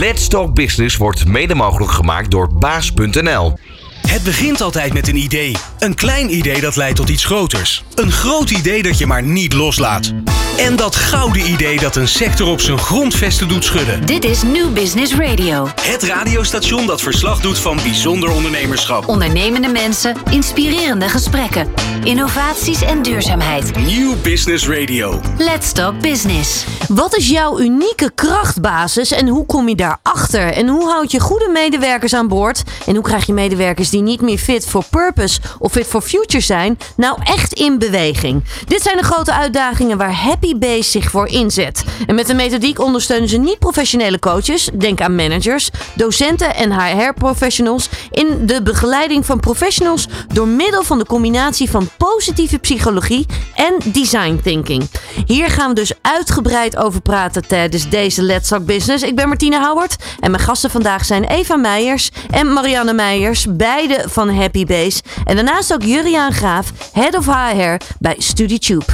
Let's Talk Business wordt mede mogelijk gemaakt door baas.nl. Het begint altijd met een idee. Een klein idee dat leidt tot iets groters. Een groot idee dat je maar niet loslaat. En dat gouden idee dat een sector op zijn grondvesten doet schudden. Dit is New Business Radio. Het radiostation dat verslag doet van bijzonder ondernemerschap. Ondernemende mensen, inspirerende gesprekken, innovaties en duurzaamheid. New Business Radio. Let's Talk Business. Wat is jouw unieke krachtbasis en hoe kom je daarachter? En hoe houd je goede medewerkers aan boord? En hoe krijg je medewerkers die niet meer fit for purpose of fit for future zijn, nou echt in beweging? Dit zijn de grote uitdagingen waar Happy Base zich voor inzet. En met de methodiek ondersteunen ze niet-professionele coaches, denk aan managers, docenten en HR-professionals, in de begeleiding van professionals door middel van de combinatie van positieve psychologie en design thinking. Hier gaan we dus uitgebreid over praten tijdens deze Let's Talk Business. Ik ben Martine Howard en mijn gasten vandaag zijn Eva Meijers en Marianne Meijers, beide van Happy Base. En daarnaast ook Juriaan Graaf, Head of HR bij StudyTube.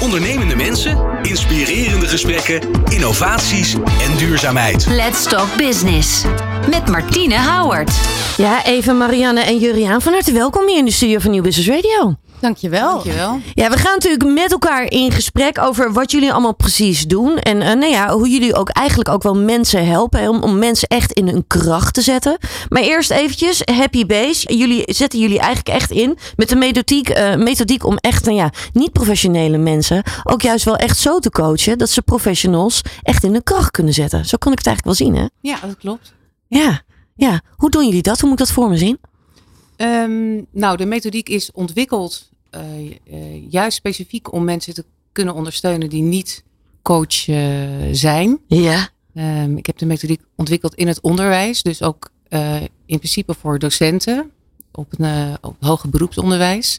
Ondernemende mensen, inspirerende gesprekken, innovaties en duurzaamheid. Let's Talk Business. Met Martine Howard. Ja, Eva, Marianne en Juriaan, van harte welkom hier in de studio van Nieuw Business Radio. Dankjewel. Dankjewel. Ja, we gaan natuurlijk met elkaar in gesprek over wat jullie allemaal precies doen. En uh, nou ja, hoe jullie ook eigenlijk ook wel mensen helpen om, om mensen echt in hun kracht te zetten. Maar eerst eventjes, Happy Base. Jullie zetten jullie eigenlijk echt in met de methodiek, uh, methodiek om echt, nou ja, niet professionele mensen ook juist wel echt zo te coachen dat ze professionals echt in hun kracht kunnen zetten. Zo kan ik het eigenlijk wel zien, hè? Ja, dat klopt. Ja, ja. Hoe doen jullie dat? Hoe moet ik dat voor me zien? Um, nou, de methodiek is ontwikkeld juist specifiek om mensen te kunnen ondersteunen die niet coach uh, zijn. Ja. Um, ik heb de methodiek ontwikkeld in het onderwijs, dus ook in principe voor docenten op, een, op hoger beroepsonderwijs.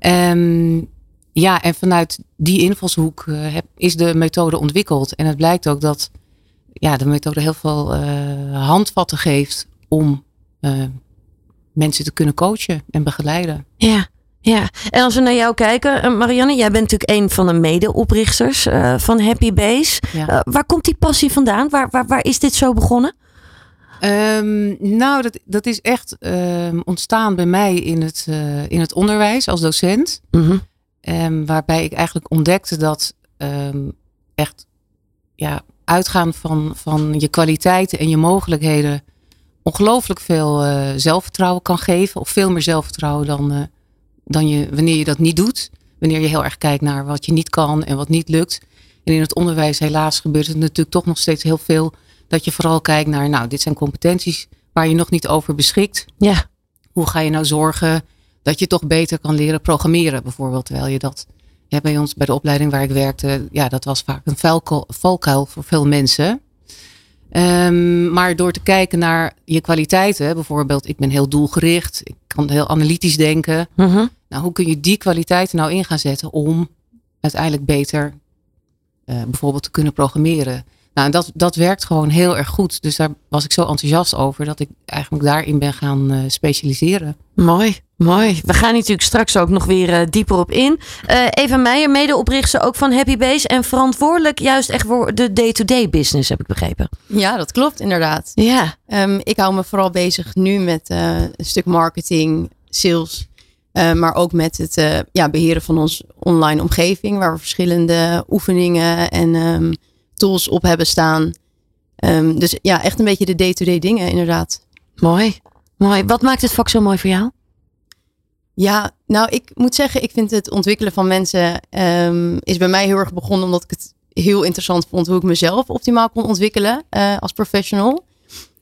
Um, ja, en vanuit die invalshoek heb, is de methode ontwikkeld. En het blijkt ook dat ja, de methode heel veel handvatten geeft om mensen te kunnen coachen en begeleiden. Ja. Ja, en als we naar jou kijken, Marianne, jij bent natuurlijk een van de medeoprichters uh, van Happy Base. Ja. Uh, waar komt die passie vandaan? Waar, waar, waar is dit zo begonnen? Um, nou, dat, dat is echt um, ontstaan bij mij in het, uh, in het onderwijs als docent. Mm -hmm. um, waarbij ik eigenlijk ontdekte dat echt ja, uitgaan van, van je kwaliteiten en je mogelijkheden ongelooflijk veel zelfvertrouwen kan geven. Of veel meer zelfvertrouwen dan dan je, wanneer je dat niet doet. Wanneer je heel erg kijkt naar wat je niet kan en wat niet lukt. En in het onderwijs helaas gebeurt het natuurlijk toch nog steeds heel veel. Dat je vooral kijkt naar, nou, dit zijn competenties waar je nog niet over beschikt. Ja. Hoe ga je nou zorgen dat je toch beter kan leren programmeren bijvoorbeeld. Terwijl je dat, ja, bij ons bij de opleiding waar ik werkte, ja, dat was vaak een valkuil voor veel mensen. Um, maar door te kijken naar je kwaliteiten, bijvoorbeeld, ik ben heel doelgericht, ik kan heel analytisch denken. -hmm. Nou, hoe kun je die kwaliteiten nou in gaan zetten om uiteindelijk beter uh, bijvoorbeeld te kunnen programmeren? Nou, en dat, dat werkt gewoon heel erg goed. Dus daar was ik zo enthousiast over dat ik eigenlijk daarin ben gaan uh, specialiseren. Mooi, mooi. We gaan natuurlijk straks ook nog weer uh, dieper op in. Uh, Eva Meijer, medeoprichter ook van Happy Base en verantwoordelijk juist echt voor de day-to-day -day business, heb ik begrepen. Ja, dat klopt inderdaad. Ja. Um, ik hou me vooral bezig nu met een stuk marketing, sales. Maar ook met het ja, beheren van onze online omgeving, waar we verschillende oefeningen en um, tools op hebben staan. Um, dus ja, echt een beetje de day-to-day -day dingen, inderdaad. Mooi, mooi. Wat maakt het vak zo mooi voor jou? Ja, nou, ik moet zeggen, ik vind het ontwikkelen van mensen um, is bij mij heel erg begonnen omdat ik het heel interessant vond hoe ik mezelf optimaal kon ontwikkelen uh, als professional.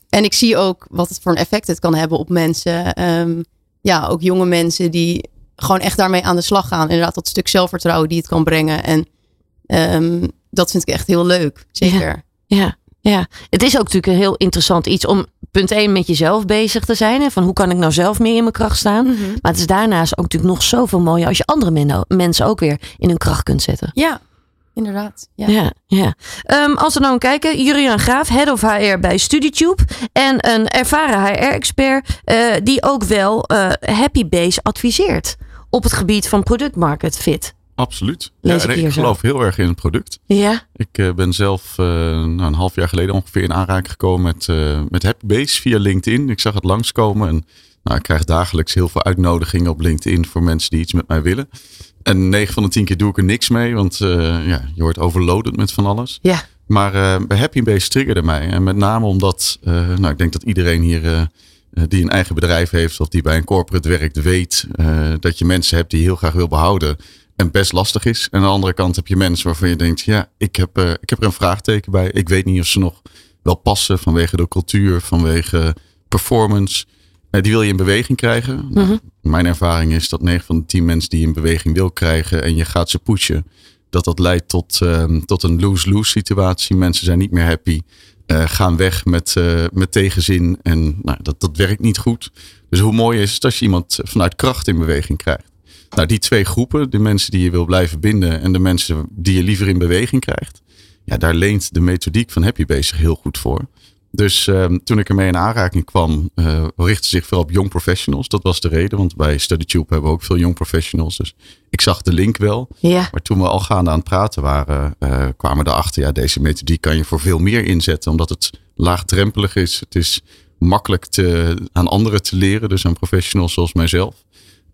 En ik zie ook wat het voor een effect het kan hebben op mensen. Um, ja, ook jonge mensen die gewoon echt daarmee aan de slag gaan. Inderdaad, dat stuk zelfvertrouwen die het kan brengen. En um, dat vind ik echt heel leuk. Zeker. Ja, ja. Het is ook natuurlijk een heel interessant iets om punt 1 met jezelf bezig te zijn. Hè? Van hoe kan ik nou zelf meer in mijn kracht staan. Mhm. Maar het is daarnaast ook natuurlijk nog zoveel mooier als je andere men mensen ook weer in hun kracht kunt zetten. Ja, inderdaad. Ja. ja, ja. Um, als we nou kijken, Juriaan Graaf, Head of HR bij StudyTube. En een ervaren HR-expert uh, die ook wel uh, Happy Base adviseert op het gebied van product market fit. Absoluut. Lees ja, ik geloof heel erg in het product. Ja? Ik eh, ben zelf eh, nou, een half jaar geleden ongeveer in aanraking gekomen met, eh met Happybase via LinkedIn. Ik zag het langskomen en nou, ik krijg dagelijks heel veel uitnodigingen op LinkedIn voor mensen die iets met mij willen. En 9 van de 10 keer doe ik er niks mee, want ja, je wordt overloaded met van alles. Ja. Maar Happybase triggerde mij. En met name omdat, nou, ik denk dat iedereen hier die een eigen bedrijf heeft of die bij een corporate werkt, weet dat je mensen hebt die je heel graag wil behouden. En best lastig is. En aan de andere kant heb je mensen waarvan je denkt, ja, ik heb, eh, ik heb er een vraagteken bij. Ik weet niet of ze nog wel passen vanwege de cultuur, vanwege performance. Eh, die wil je in beweging krijgen. Nou, Mhm. mijn ervaring is dat 9 van de 10 mensen die je in beweging wil krijgen en je gaat ze pushen, dat dat leidt tot, ehm, tot een lose-lose situatie. Mensen zijn niet meer happy, eh, gaan weg met, met tegenzin en nou, dat, dat werkt niet goed. Dus hoe mooi is het als je iemand vanuit kracht in beweging krijgt. Nou, die twee groepen, de mensen die je wil blijven binden en de mensen die je liever in beweging krijgt, ja, daar leent de methodiek van Happy Base zich heel goed voor. Dus ehm, toen ik ermee in aanraking kwam, eh richtte zich vooral op young professionals. Dat was de reden, want bij StudyTube hebben we ook veel young professionals. Dus ik zag de link wel. Ja. Maar toen we al gaande aan het praten waren, eh, kwamen we erachter, ja, deze methodiek kan je voor veel meer inzetten, omdat het laagdrempelig is. Het is makkelijk te, aan anderen te leren, dus aan professionals zoals mijzelf.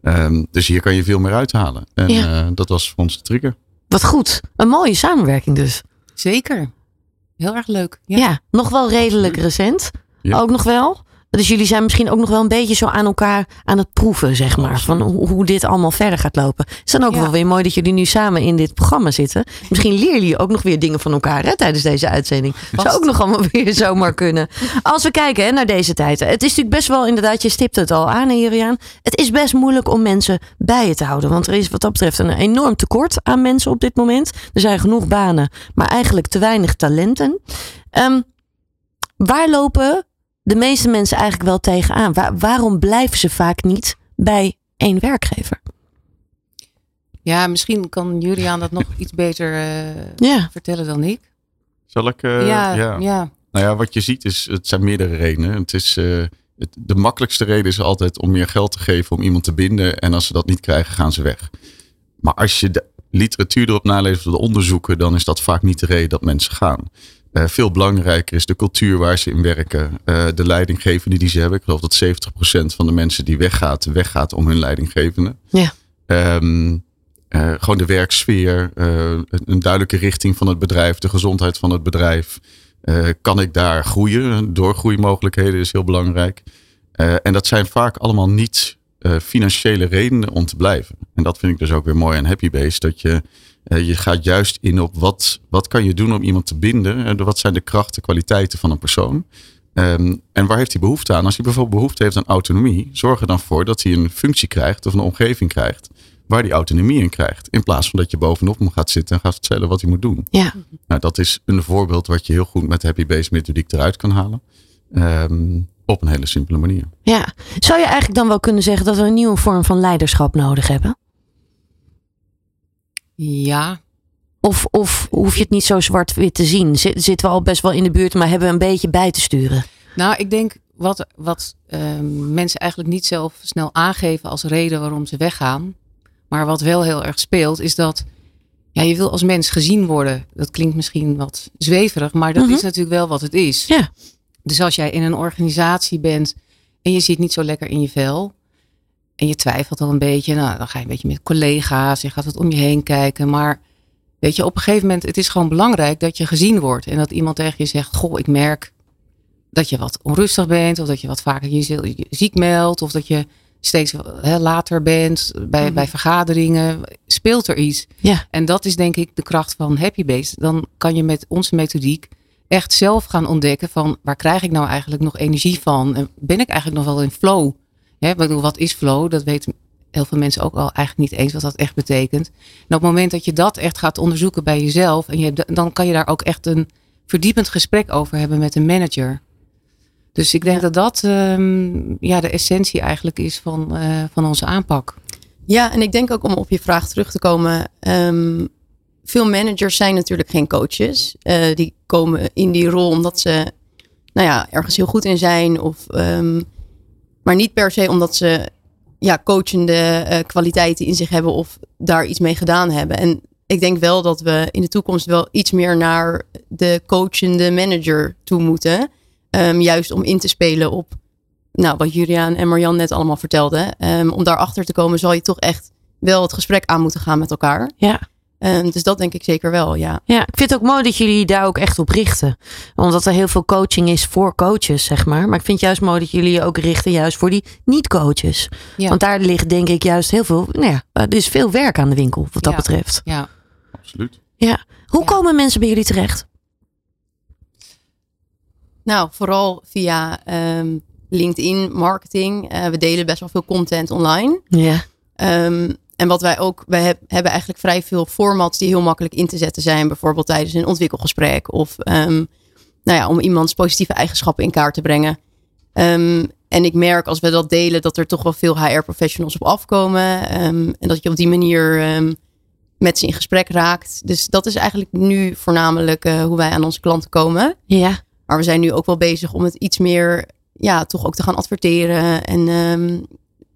Ehm, dus hier kan je veel meer uithalen. En Ja. eh, dat was voor ons de trigger. Wat goed. Een mooie samenwerking dus. Zeker. Heel erg leuk. Ja. Ja, nog wel redelijk recent. Ja. Ook nog wel. Dus jullie zijn misschien ook nog wel een beetje zo aan elkaar aan het proeven, zeg maar. Van hoe, hoe dit allemaal verder gaat lopen. Het is dan ook Ja. wel weer mooi dat jullie nu samen in dit programma zitten. Misschien leren jullie ook nog weer dingen van elkaar hè, tijdens deze uitzending. Zou ook nog allemaal weer zomaar kunnen. Als we kijken hè, naar deze tijd. Het is natuurlijk best wel inderdaad, je stipt het al aan, hè, Juriaan. Het is best moeilijk om mensen bij je te houden. Want er is wat dat betreft een enorm tekort aan mensen op dit moment. Er zijn genoeg banen, maar eigenlijk te weinig talenten. Ehm, waar lopen de meeste mensen eigenlijk wel tegenaan? Waar, waarom blijven ze vaak niet bij één werkgever? Ja, misschien kan Juliaan dat nog iets beter eh, Ja. vertellen dan ik. Zal ik? eh, ja, ja. Nou ja, wat je ziet is, het zijn meerdere redenen. Het is, eh, het, de makkelijkste reden is altijd om meer geld te geven om iemand te binden. En als ze dat niet krijgen, gaan ze weg. Maar als je de literatuur erop naleest of de onderzoeken, dan is dat vaak niet de reden dat mensen gaan. Eh, veel belangrijker is de cultuur waar ze in werken. eh, de leidinggevende die ze hebben. Ik geloof dat 70% van de mensen die weggaat, weggaat om hun leidinggevende. Ja. Ehm, eh, gewoon de werksfeer, een- duidelijke richting van het bedrijf, de gezondheid van het bedrijf. Kan ik daar groeien? Doorgroeimogelijkheden is heel belangrijk. En dat zijn vaak allemaal niet financiële redenen om te blijven. En dat vind ik dus ook weer mooi aan Happy Base. Dat je, je gaat juist in op wat, wat kan je doen om iemand te binden. En wat zijn de krachten, kwaliteiten van een persoon. Ehm, en waar heeft hij behoefte aan? Als hij bijvoorbeeld behoefte heeft aan autonomie, zorg er dan voor dat hij een functie krijgt of een omgeving krijgt waar hij autonomie in krijgt. In plaats van dat je bovenop hem gaat zitten en gaat vertellen wat hij moet doen. Ja. Nou, dat is een voorbeeld wat je heel goed met Happy Base methodiek eruit kan halen. Ehm, op een hele simpele manier. ja. Zou je eigenlijk dan wel kunnen zeggen dat we een nieuwe vorm van leiderschap nodig hebben? Ja, Of, of hoef je het niet zo zwart-wit te zien? Zit- Zitten we al best wel in de buurt, maar hebben we een beetje bij te sturen? nou ik denk wat, wat ehm, mensen eigenlijk niet zelf snel aangeven als reden waarom ze weggaan. Maar wat wel heel erg speelt is dat ja, je wil als mens gezien worden. Dat klinkt misschien wat zweverig, maar dat Mhm. is natuurlijk wel wat het is. Ja. Dus als jij in een organisatie bent en je zit niet zo lekker in je vel. En je twijfelt al een beetje. Nou, dan ga je een beetje met collega's. Je gaat wat om je heen kijken. Maar weet je, op een gegeven moment, het is gewoon belangrijk dat je gezien wordt. En dat iemand tegen je zegt, goh, ik merk dat je wat onrustig bent. Of dat je wat vaker je zie- je ziek meldt. Of dat je steeds hè, later bent bij, bij vergaderingen. Speelt er iets. Ja. En dat is denk ik de kracht van Happy Base. Dan kan je met onze methodiek echt zelf gaan ontdekken van waar krijg ik nou eigenlijk nog energie van? En ben ik eigenlijk nog wel in flow? Hè, ik bedoel, wat is flow? Dat weten heel veel mensen ook al eigenlijk niet eens wat dat echt betekent. En op het moment dat je dat echt gaat onderzoeken bij jezelf, en je dan kan je daar ook echt een verdiepend gesprek over hebben met een manager. Dus ik denk dat dat ehm, ja, de essentie eigenlijk is van, eh, van onze aanpak. Ja, en ik denk ook om op je vraag terug te komen. ehm, veel managers zijn natuurlijk geen coaches. Eh, die komen in die rol omdat ze nou ja, ergens heel goed in zijn. Of, ehm, maar niet per se omdat ze ja, coachende eh, kwaliteiten in zich hebben of daar iets mee gedaan hebben. En ik denk wel dat we in de toekomst wel iets meer naar de coachende manager toe moeten. Ehm, juist om in te spelen op nou, wat Julian en Marjan net allemaal vertelden. Um, om daarachter te komen zal je toch echt wel het gesprek aan moeten gaan met elkaar. Ja. Um, dus dat denk ik zeker wel, ja. Ja, ik vind het ook mooi dat jullie daar ook echt op richten. Omdat er heel veel coaching is voor coaches, zeg maar. Maar ik vind het juist mooi dat jullie je ook richten juist voor die niet-coaches. Ja. Want daar ligt denk ik juist heel veel, nou ja, er is veel werk aan de winkel wat dat Ja. betreft. Ja. Absoluut. Ja. Hoe Ja. komen mensen bij jullie terecht? Nou, vooral via ehm, LinkedIn marketing. Eh, we delen best wel veel content online. Ja. Ehm, en wat wij ook, wij heb- hebben eigenlijk vrij veel formats die heel makkelijk in te zetten zijn. Bijvoorbeeld tijdens een ontwikkelgesprek of ehm, nou ja, om iemands positieve eigenschappen in kaart te brengen. Ehm, en ik merk als we dat delen dat er toch wel veel HR-professionals op afkomen. Ehm, en dat je op die manier met ze in gesprek raakt. Dus dat is eigenlijk nu voornamelijk eh, hoe wij aan onze klanten komen. Ja. Maar we zijn nu ook wel bezig om het iets meer, ja, toch ook te gaan adverteren. En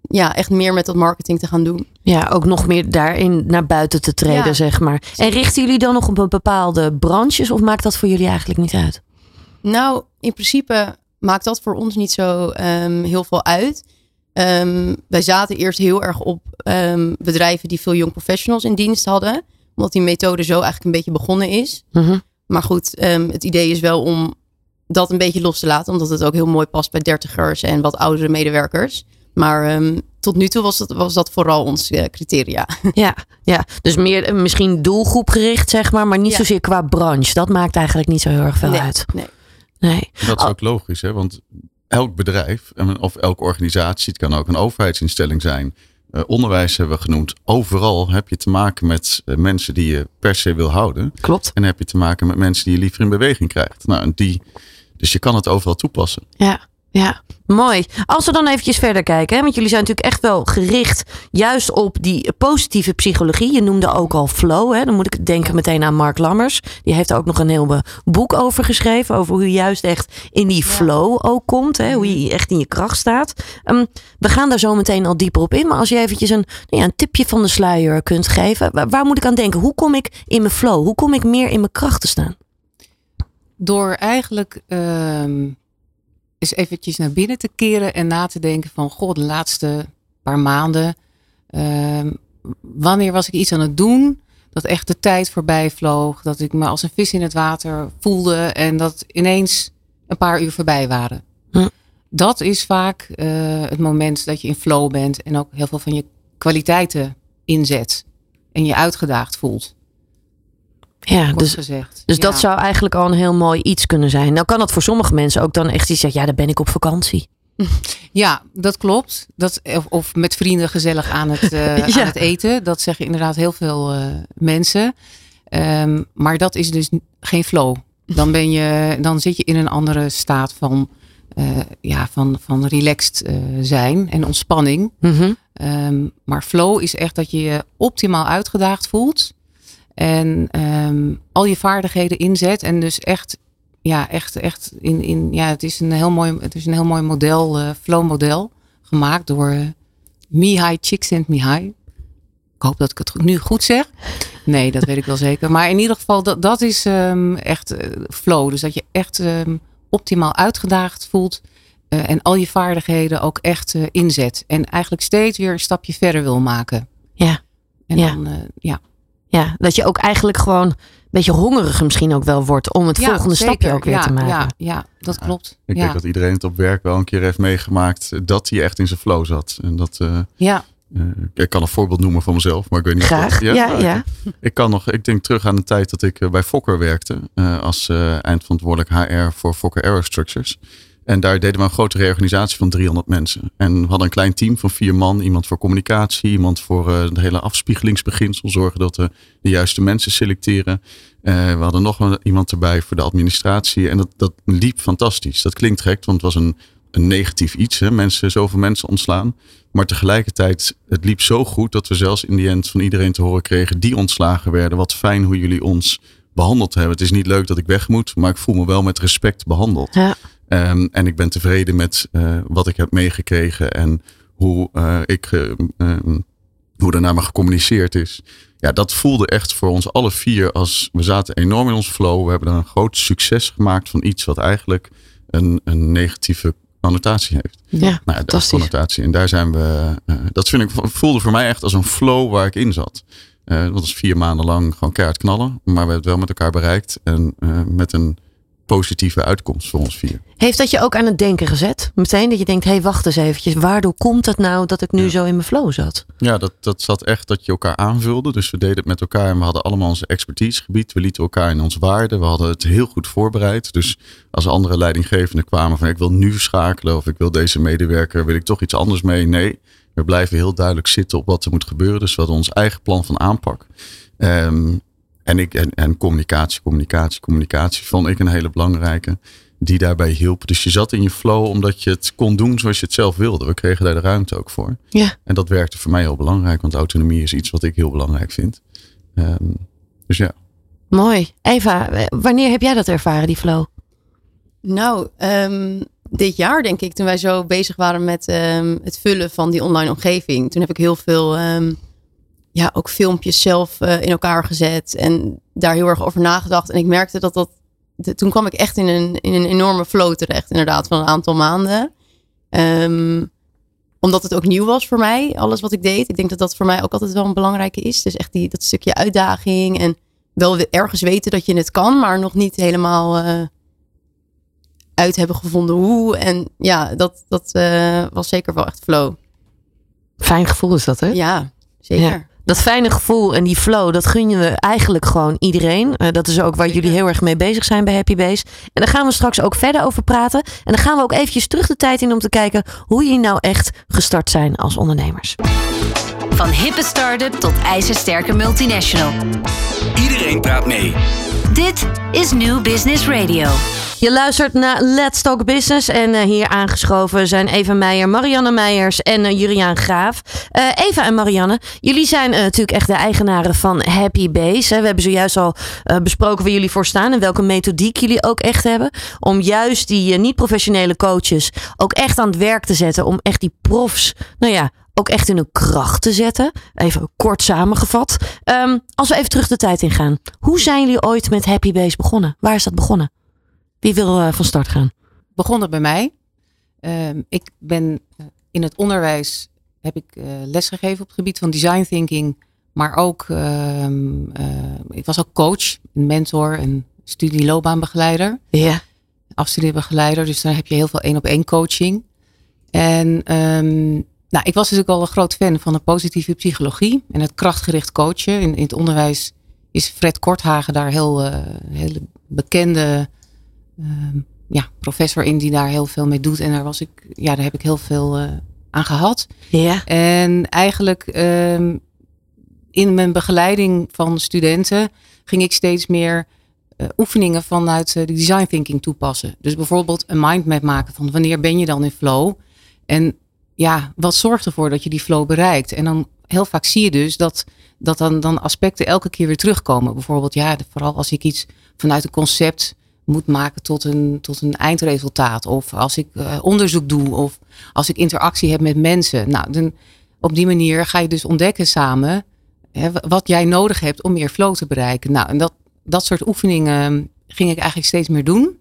ja, echt meer met dat marketing te gaan doen. Ja, ook nog meer daarin naar buiten te treden, Ja. zeg maar. En richten jullie dan nog op een bepaalde branches of maakt dat voor jullie eigenlijk niet uit? Nou, in principe maakt dat voor ons niet zo ehm, heel veel uit. Ehm, wij zaten eerst heel erg op ehm, bedrijven die veel young professionals in dienst hadden. Omdat die methode zo eigenlijk een beetje begonnen is. Mhm. Maar goed, het idee is wel om dat een beetje los te laten. Omdat het ook heel mooi past bij dertigers en wat oudere medewerkers. Maar ehm, tot nu toe was dat, was dat vooral ons eh, criteria. Ja, ja, dus meer eh, misschien doelgroepgericht, zeg maar, maar niet Ja. zozeer qua branche. Dat maakt eigenlijk niet zo heel erg veel nee, uit. nee. Nee. Dat is ook logisch, hè? want elk bedrijf of elke organisatie, het kan ook een overheidsinstelling zijn, eh, onderwijs hebben we genoemd. Overal heb je te maken met mensen die je per se wil houden. Klopt. En heb je te maken met mensen die je liever in beweging krijgt. Nou, en die, dus je kan het overal toepassen. Ja, ja. Mooi. Als we dan eventjes verder kijken, hè, want jullie zijn natuurlijk echt wel gericht juist op die positieve psychologie. Je noemde ook al flow. Hè. Dan moet ik denken meteen aan Mark Lammers. Die heeft er ook nog een heel boek over geschreven. Over hoe je juist echt in die flow ook komt. Hè, hoe je echt in je kracht staat. Ehm, we gaan daar zo meteen al dieper op in. Maar als je eventjes een, nou ja, een tipje van de sluier kunt geven. Waar, waar moet ik aan denken? Hoe kom ik in mijn flow? Hoe kom ik meer in mijn kracht te staan? Door eigenlijk ehm eens eventjes naar binnen te keren en na te denken van, goh, de laatste paar maanden, ehm, wanneer was ik iets aan het doen dat echt de tijd voorbij vloog, dat ik me als een vis in het water voelde en dat ineens een paar uur voorbij waren. Hm. Dat is vaak eh, het moment dat je in flow bent en ook heel veel van je kwaliteiten inzet en je uitgedaagd voelt. Ja, dus gezegd. Dus Ja. dat zou eigenlijk al een heel mooi iets kunnen zijn. Nou kan dat voor sommige mensen ook dan echt iets zeggen. Ja, dan ben ik op vakantie. Ja, dat klopt. Dat, of, of met vrienden gezellig aan het, eh, Ja. aan het eten. Dat zeggen inderdaad heel veel eh, mensen. Ehm, maar dat is dus geen flow. Dan, ben je, dan zit je in een andere staat van, eh, ja, van, van relaxed zijn en ontspanning. Mhm. Ehm, maar flow is echt dat je je optimaal uitgedaagd voelt. En ehm, al je vaardigheden inzet. En dus echt, ja, echt, echt in, in ja, het is een heel mooi, het is een heel mooi model, eh, flow model. Gemaakt door eh, Mihai Csikszentmihalyi. Ik hoop dat ik het nu goed zeg. Nee, dat weet ik wel zeker. Maar in ieder geval, dat, dat is ehm, echt eh, flow. Dus dat je echt ehm, optimaal uitgedaagd voelt. en al je vaardigheden ook echt inzet. En eigenlijk steeds weer een stapje verder wil maken. Ja. En Ja. dan, ja. Ja, dat je ook eigenlijk gewoon een beetje hongerig misschien ook wel wordt. Om het Ja, volgende zeker. stapje ook weer ja, te maken. Ja, ja dat klopt. Ik ja. denk dat iedereen het op werk wel een keer heeft meegemaakt dat hij echt in zijn flow zat. En dat, eh, ja, eh, ik kan een voorbeeld noemen van mezelf, maar ik weet niet. of Graag. dat- Ja, ja. ik- Ik kan nog, ik denk terug aan de tijd dat ik eh, bij Fokker werkte. eh, als eh, eindverantwoordelijk HR voor Fokker Aerostructures. En daar deden we een grote reorganisatie van 300 mensen. En we hadden een klein team van vier man. Iemand voor communicatie, iemand voor eh de hele afspiegelingsbeginsel. Zorgen dat we de juiste mensen selecteren. Eh, we hadden nog iemand erbij voor de administratie. En dat, dat liep fantastisch. Dat klinkt gek, want het was een, een negatief iets. Hè? Mensen, zoveel mensen ontslaan. Maar tegelijkertijd, het liep zo goed dat we zelfs in die end van iedereen te horen kregen die ontslagen werden. Wat fijn hoe jullie ons behandeld hebben. Het is niet leuk dat ik weg moet, maar ik voel me wel met respect behandeld. Ja. Ehm, en ik ben tevreden met eh, wat ik heb meegekregen en hoe uh, ik, uh, hoe er naar me gecommuniceerd is. Ja, dat voelde echt voor ons alle vier als we zaten enorm in ons flow. We hebben er een groot succes gemaakt van iets wat eigenlijk een, een negatieve connotatie heeft. Ja, nou, de connotatie. En daar zijn we, dat vind ik, voelde voor mij echt als een flow waar ik in zat. Dat was vier maanden lang gewoon keihard knallen. Maar we hebben het wel met elkaar bereikt. En met een positieve uitkomst voor ons vier. Heeft dat je ook aan het denken gezet? Meteen dat je denkt, hé hey, wacht eens eventjes. Waardoor komt het nou dat ik nu ja. zo in mijn flow zat? Ja, dat, dat zat echt dat je elkaar aanvulde. Dus we deden het met elkaar en we hadden allemaal onze expertisegebied. We lieten elkaar in ons waarden. We hadden het heel goed voorbereid. Dus als andere leidinggevenden kwamen van ik wil nu schakelen. Of ik wil deze medewerker, wil ik toch iets anders mee. Nee, we blijven heel duidelijk zitten op wat er moet gebeuren. Dus we hadden ons eigen plan van aanpak. Um, en, ik, en, en communicatie, communicatie, communicatie vond ik een hele belangrijke. Die daarbij hielp. Dus je zat in je flow omdat je het kon doen zoals je het zelf wilde. We kregen daar de ruimte ook voor. Ja. En dat werkte voor mij heel belangrijk. Want autonomie is iets wat ik heel belangrijk vind. Um, dus ja. Mooi. Eva, wanneer heb jij dat ervaren, die flow? Nou, um, dit jaar denk ik. Toen wij zo bezig waren met um, het vullen van die online omgeving. Toen heb ik heel veel ja, ook filmpjes zelf uh, in elkaar gezet en daar heel erg over nagedacht. En ik merkte dat dat. De, toen kwam ik echt in een, in een enorme flow terecht, inderdaad, van een aantal maanden. Um, omdat het ook nieuw was voor mij, alles wat ik deed. Ik denk dat dat voor mij ook altijd wel een belangrijke is. Dus echt die, dat stukje uitdaging en wel ergens weten dat je het kan, maar nog niet helemaal uh, uit hebben gevonden hoe. En ja, dat, dat uh, was zeker wel echt flow. Fijn gevoel is dat, hè? Ja, zeker. Ja dat fijne gevoel en die flow, dat gun je we eigenlijk gewoon iedereen. Uh, dat is ook waar jullie heel erg mee bezig zijn bij Happy Base. En daar gaan we straks ook verder over praten. En dan gaan we ook eventjes terug de tijd in om te kijken hoe jullie nou echt gestart zijn als ondernemers. Van hippe start-up tot ijzersterke multinational. Iedereen praat mee. Dit is New Business Radio. Je luistert naar Let's Talk Business. En uh, hier aangeschoven zijn Eva Meijer, Marianne Meijers en uh, Juriaan Graaf. Uh, Eva en Marianne, jullie zijn natuurlijk echt de eigenaren van Happy Base. We hebben zojuist al besproken waar jullie voor staan en welke methodiek jullie ook echt hebben. Om juist die niet-professionele coaches ook echt aan het werk te zetten. Om echt die profs, nou ja, ook echt in hun kracht te zetten. Even kort samengevat. Um, als we even terug de tijd ingaan. Hoe zijn jullie ooit met Happy Base begonnen? Waar is dat begonnen? Wie wil uh, van start gaan? Begonnen bij mij. Um, ik ben in het onderwijs heb ik uh, lesgegeven op het gebied van design thinking, maar ook uh, ik was ook coach, mentor, een studieloopbaanbegeleider, ja. afstudeerbegeleider. Dus daar heb je heel veel één op één coaching. En um, nou, ik was natuurlijk al een groot fan van de positieve psychologie en het krachtgericht coachen. In, in het onderwijs is Fred Korthagen daar heel, uh, hele bekende ja, professor in die daar heel veel mee doet. En daar was ik, ja, daar heb ik heel veel uh, aan gehad. Ja. En eigenlijk um, in mijn begeleiding van studenten ging ik steeds meer uh, oefeningen vanuit de design thinking toepassen. Dus bijvoorbeeld een mindmap maken van wanneer ben je dan in flow? En ja, wat zorgt ervoor dat je die flow bereikt? En dan heel vaak zie je dus dat, dat dan, dan aspecten elke keer weer terugkomen. Bijvoorbeeld, ja, vooral als ik iets vanuit een concept moet maken tot een, tot een eindresultaat. Of als ik uh, onderzoek doe. Of als ik interactie heb met mensen. Nou, dan, op die manier ga je dus ontdekken samen hè, wat jij nodig hebt om meer flow te bereiken. Nou, en dat, dat soort oefeningen ging ik eigenlijk steeds meer doen.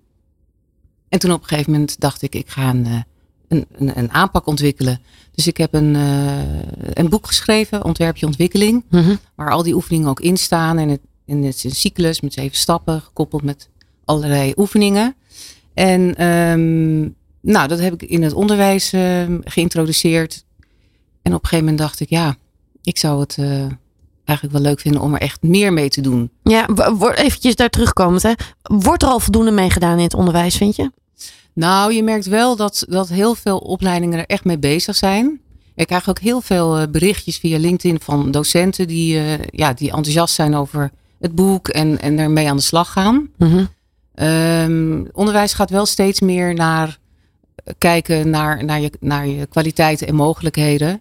En toen op een gegeven moment dacht ik, ik ga een, een, een, een aanpak ontwikkelen. Dus ik heb een, uh, een boek geschreven, Ontwerpje Ontwikkeling. Mm -hmm. Waar al die oefeningen ook in staan. En het, en het is een cyclus met zeven stappen, gekoppeld met allerlei oefeningen. En um, nou, dat heb ik in het onderwijs uh, geïntroduceerd. En op een gegeven moment dacht ik, ja, ik zou het uh, eigenlijk wel leuk vinden om er echt meer mee te doen. Ja, eventjes daar terugkomend. Hè. Wordt er al voldoende mee gedaan in het onderwijs, vind je? Nou, je merkt wel dat, dat heel veel opleidingen er echt mee bezig zijn. Ik krijg ook heel veel uh, berichtjes via LinkedIn van docenten die, uh, ja, die enthousiast zijn over het boek en, en ermee aan de slag gaan. Mm -hmm. Um, onderwijs gaat wel steeds meer naar kijken naar, naar, je, naar je kwaliteiten en mogelijkheden.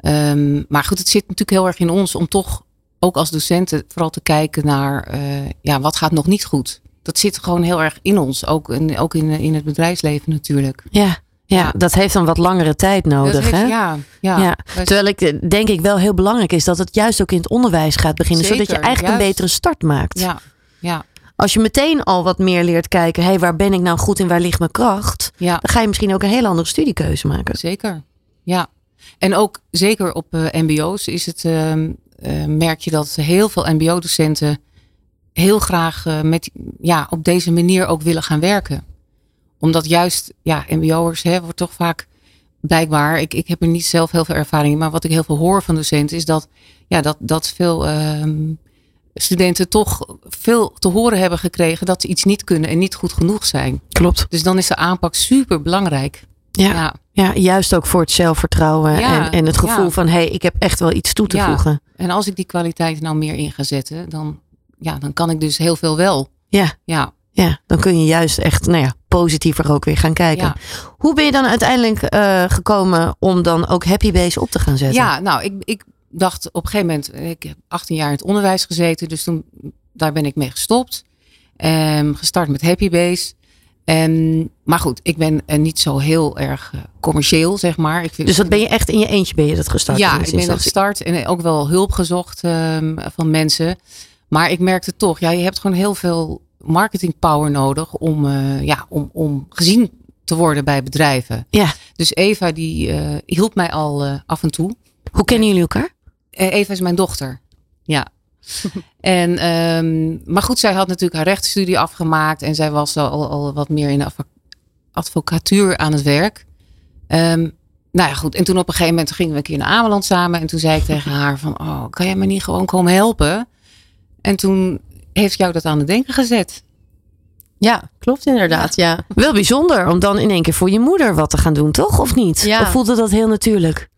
Um, maar goed, het zit natuurlijk heel erg in ons om toch ook als docenten vooral te kijken naar uh, ja, wat gaat nog niet goed dat zit gewoon heel erg in ons. Ook in, ook in, in het bedrijfsleven natuurlijk. Ja. Ja, dat heeft dan wat langere tijd nodig. Heeft- hè? ja, ja. Ja, Wij- Terwijl ik eh, denk ik wel heel belangrijk is dat het juist ook in het onderwijs gaat beginnen. zodat je eigenlijk een betere start maakt. ja, ja, Als je meteen al wat meer leert kijken, hé, hey, waar ben ik nou goed en waar ligt mijn kracht? ja. Dan ga je misschien ook een hele andere studiekeuze maken. Zeker, ja. En ook zeker op eh, MBO's is het, ehm, eh, merk je dat heel veel MBO-docenten heel graag eh, met, ja, op deze manier ook willen gaan werken. Omdat juist, ja, MBO'ers hè, wordt toch vaak blijkbaar, ik, ik heb er niet zelf heel veel ervaring in, maar wat ik heel veel hoor van docenten is dat, ja, dat, dat veel ehm, studenten toch veel te horen hebben gekregen dat ze iets niet kunnen en niet goed genoeg zijn. Klopt. Dus dan is de aanpak super belangrijk. Ja, ja. ja, juist ook voor het zelfvertrouwen Ja, en, en het gevoel ja. van hé, hey, ik heb echt wel iets toe te voegen. En als ik die kwaliteit nou meer in ga zetten, dan, ja, dan kan ik dus heel veel wel. Ja, Ja, ja, dan kun je juist echt nou ja, positiever ook weer gaan kijken. ja. Hoe ben je dan uiteindelijk eh, gekomen om dan ook Happy Base op te gaan zetten? ja nou, ik, ik dacht op een gegeven moment, ik heb 18 jaar in het onderwijs gezeten, dus toen, daar ben ik mee gestopt. Ehm, gestart met Happy Base. En, maar goed, ik ben eh, niet zo heel erg eh, commercieel, zeg maar. Ik vind, Dus dat ben je echt in je eentje ben je dat gestart? Ja, ik ben gestart en ook wel hulp gezocht ehm, van mensen. Maar ik merkte toch, ja, je hebt gewoon heel veel marketing power nodig om, eh, ja, om, om gezien te worden bij bedrijven. Ja. Dus Eva die eh, hielp mij al eh, af en toe. Hoe kennen jullie elkaar? Eh, Eva is mijn dochter. Ja. en, ehm, maar goed, zij had natuurlijk haar rechtsstudie afgemaakt en zij was al, al wat meer in de advo- advocatuur aan het werk. Ehm, nou ja, goed. En toen op een gegeven moment gingen we een keer naar Ameland samen. En toen zei ik tegen haar van, oh, kan jij me niet gewoon komen helpen? En toen heeft jou dat aan het denken gezet. Ja, klopt inderdaad. Ja. Wel bijzonder om dan in één keer voor je moeder wat te gaan doen, toch? Of niet? Ja. Of voelde dat heel natuurlijk?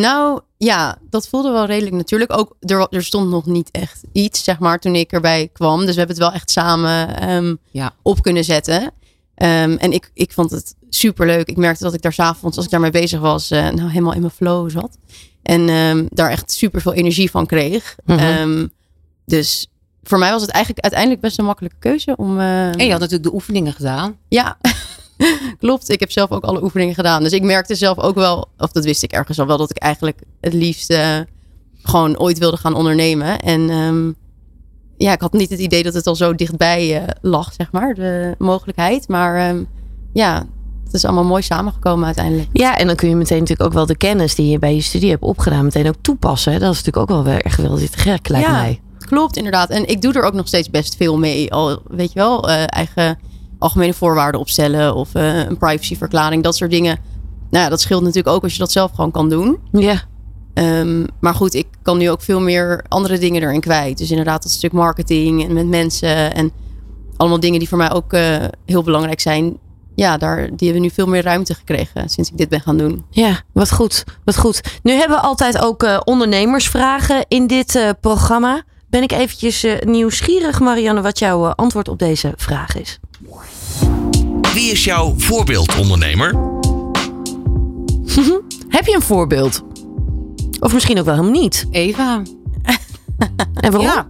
Nou ja, dat voelde wel redelijk natuurlijk. Ook er, er stond nog niet echt iets, zeg maar, toen ik erbij kwam. Dus we hebben het wel echt samen ehm, Ja. op kunnen zetten. Ehm, en ik, ik vond het super leuk. Ik merkte dat ik daar s'avonds, als ik daarmee bezig was, eh, nou helemaal in mijn flow zat. En ehm, daar echt super veel energie van kreeg. Mhm. Dus voor mij was het eigenlijk uiteindelijk best een makkelijke keuze om. eh, En je had natuurlijk de oefeningen gedaan. ja, klopt. Ik heb zelf ook alle oefeningen gedaan. Dus ik merkte zelf ook wel, of dat wist ik ergens al wel, dat ik eigenlijk het liefst eh, gewoon ooit wilde gaan ondernemen. En ehm, ja, ik had niet het idee dat het al zo dichtbij eh, lag, zeg maar, de mogelijkheid. Maar ehm, ja, het is allemaal mooi samengekomen uiteindelijk. Ja, en dan kun je meteen natuurlijk ook wel de kennis die je bij je studie hebt opgedaan, meteen ook toepassen. Dat is natuurlijk ook wel weer echt wel dit gek, lijkt Ja. mij. Klopt, inderdaad. En ik doe er ook nog steeds best veel mee. Al, weet je wel, eh, eigen algemene voorwaarden opstellen of eh, een privacyverklaring, dat soort dingen. Nou ja, dat scheelt natuurlijk ook als je dat zelf gewoon kan doen. Ja, Ehm, maar goed, ik kan nu ook veel meer andere dingen erin kwijt. Dus inderdaad, dat stuk marketing en met mensen en allemaal dingen die voor mij ook eh, heel belangrijk zijn. Ja, daar, die hebben nu veel meer ruimte gekregen sinds ik dit ben gaan doen. ja, wat goed, wat goed. Nu hebben we altijd ook eh, ondernemersvragen in dit programma. Ben ik eventjes nieuwsgierig, Marianne, wat jouw antwoord op deze vraag is. Wie is jouw voorbeeldondernemer? Heb je een voorbeeld? Of misschien ook wel helemaal niet. Eva. En waarom? Ja.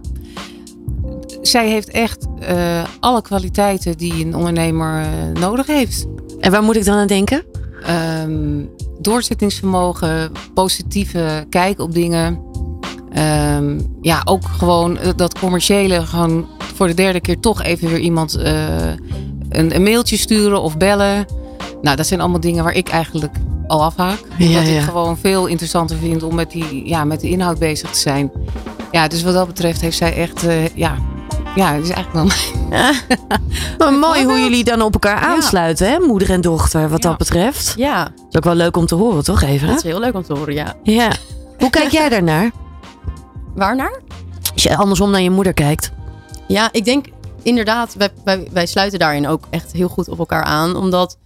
Zij heeft echt eh, alle kwaliteiten die een ondernemer eh, nodig heeft. En waar moet ik dan aan denken? Ehm, doorzettingsvermogen, positieve kijk op dingen. Ehm, ja, ook gewoon eh, dat commerciële, gewoon voor de derde keer toch even weer iemand eh, een, een mailtje sturen of bellen. Nou, dat zijn allemaal dingen waar ik eigenlijk al afhaak. Ja, Omdat ja. ik gewoon veel interessanter vind om met, die, ja, met de inhoud bezig te zijn. Ja, dus wat dat betreft heeft zij echt, eh, ja, ja, het is eigenlijk wel Maar mooi hoe jullie dan op elkaar aansluiten, hè? moeder en dochter, wat Ja. dat betreft. Ja, Dat is ook wel leuk om te horen, toch, Eva? dat is heel leuk om te horen, ja. Ja. Hoe kijk jij daarnaar? Waarnaar? Als je andersom naar je moeder kijkt. Ja, ik denk inderdaad, wij, wij, wij sluiten daarin ook echt heel goed op elkaar aan. Omdat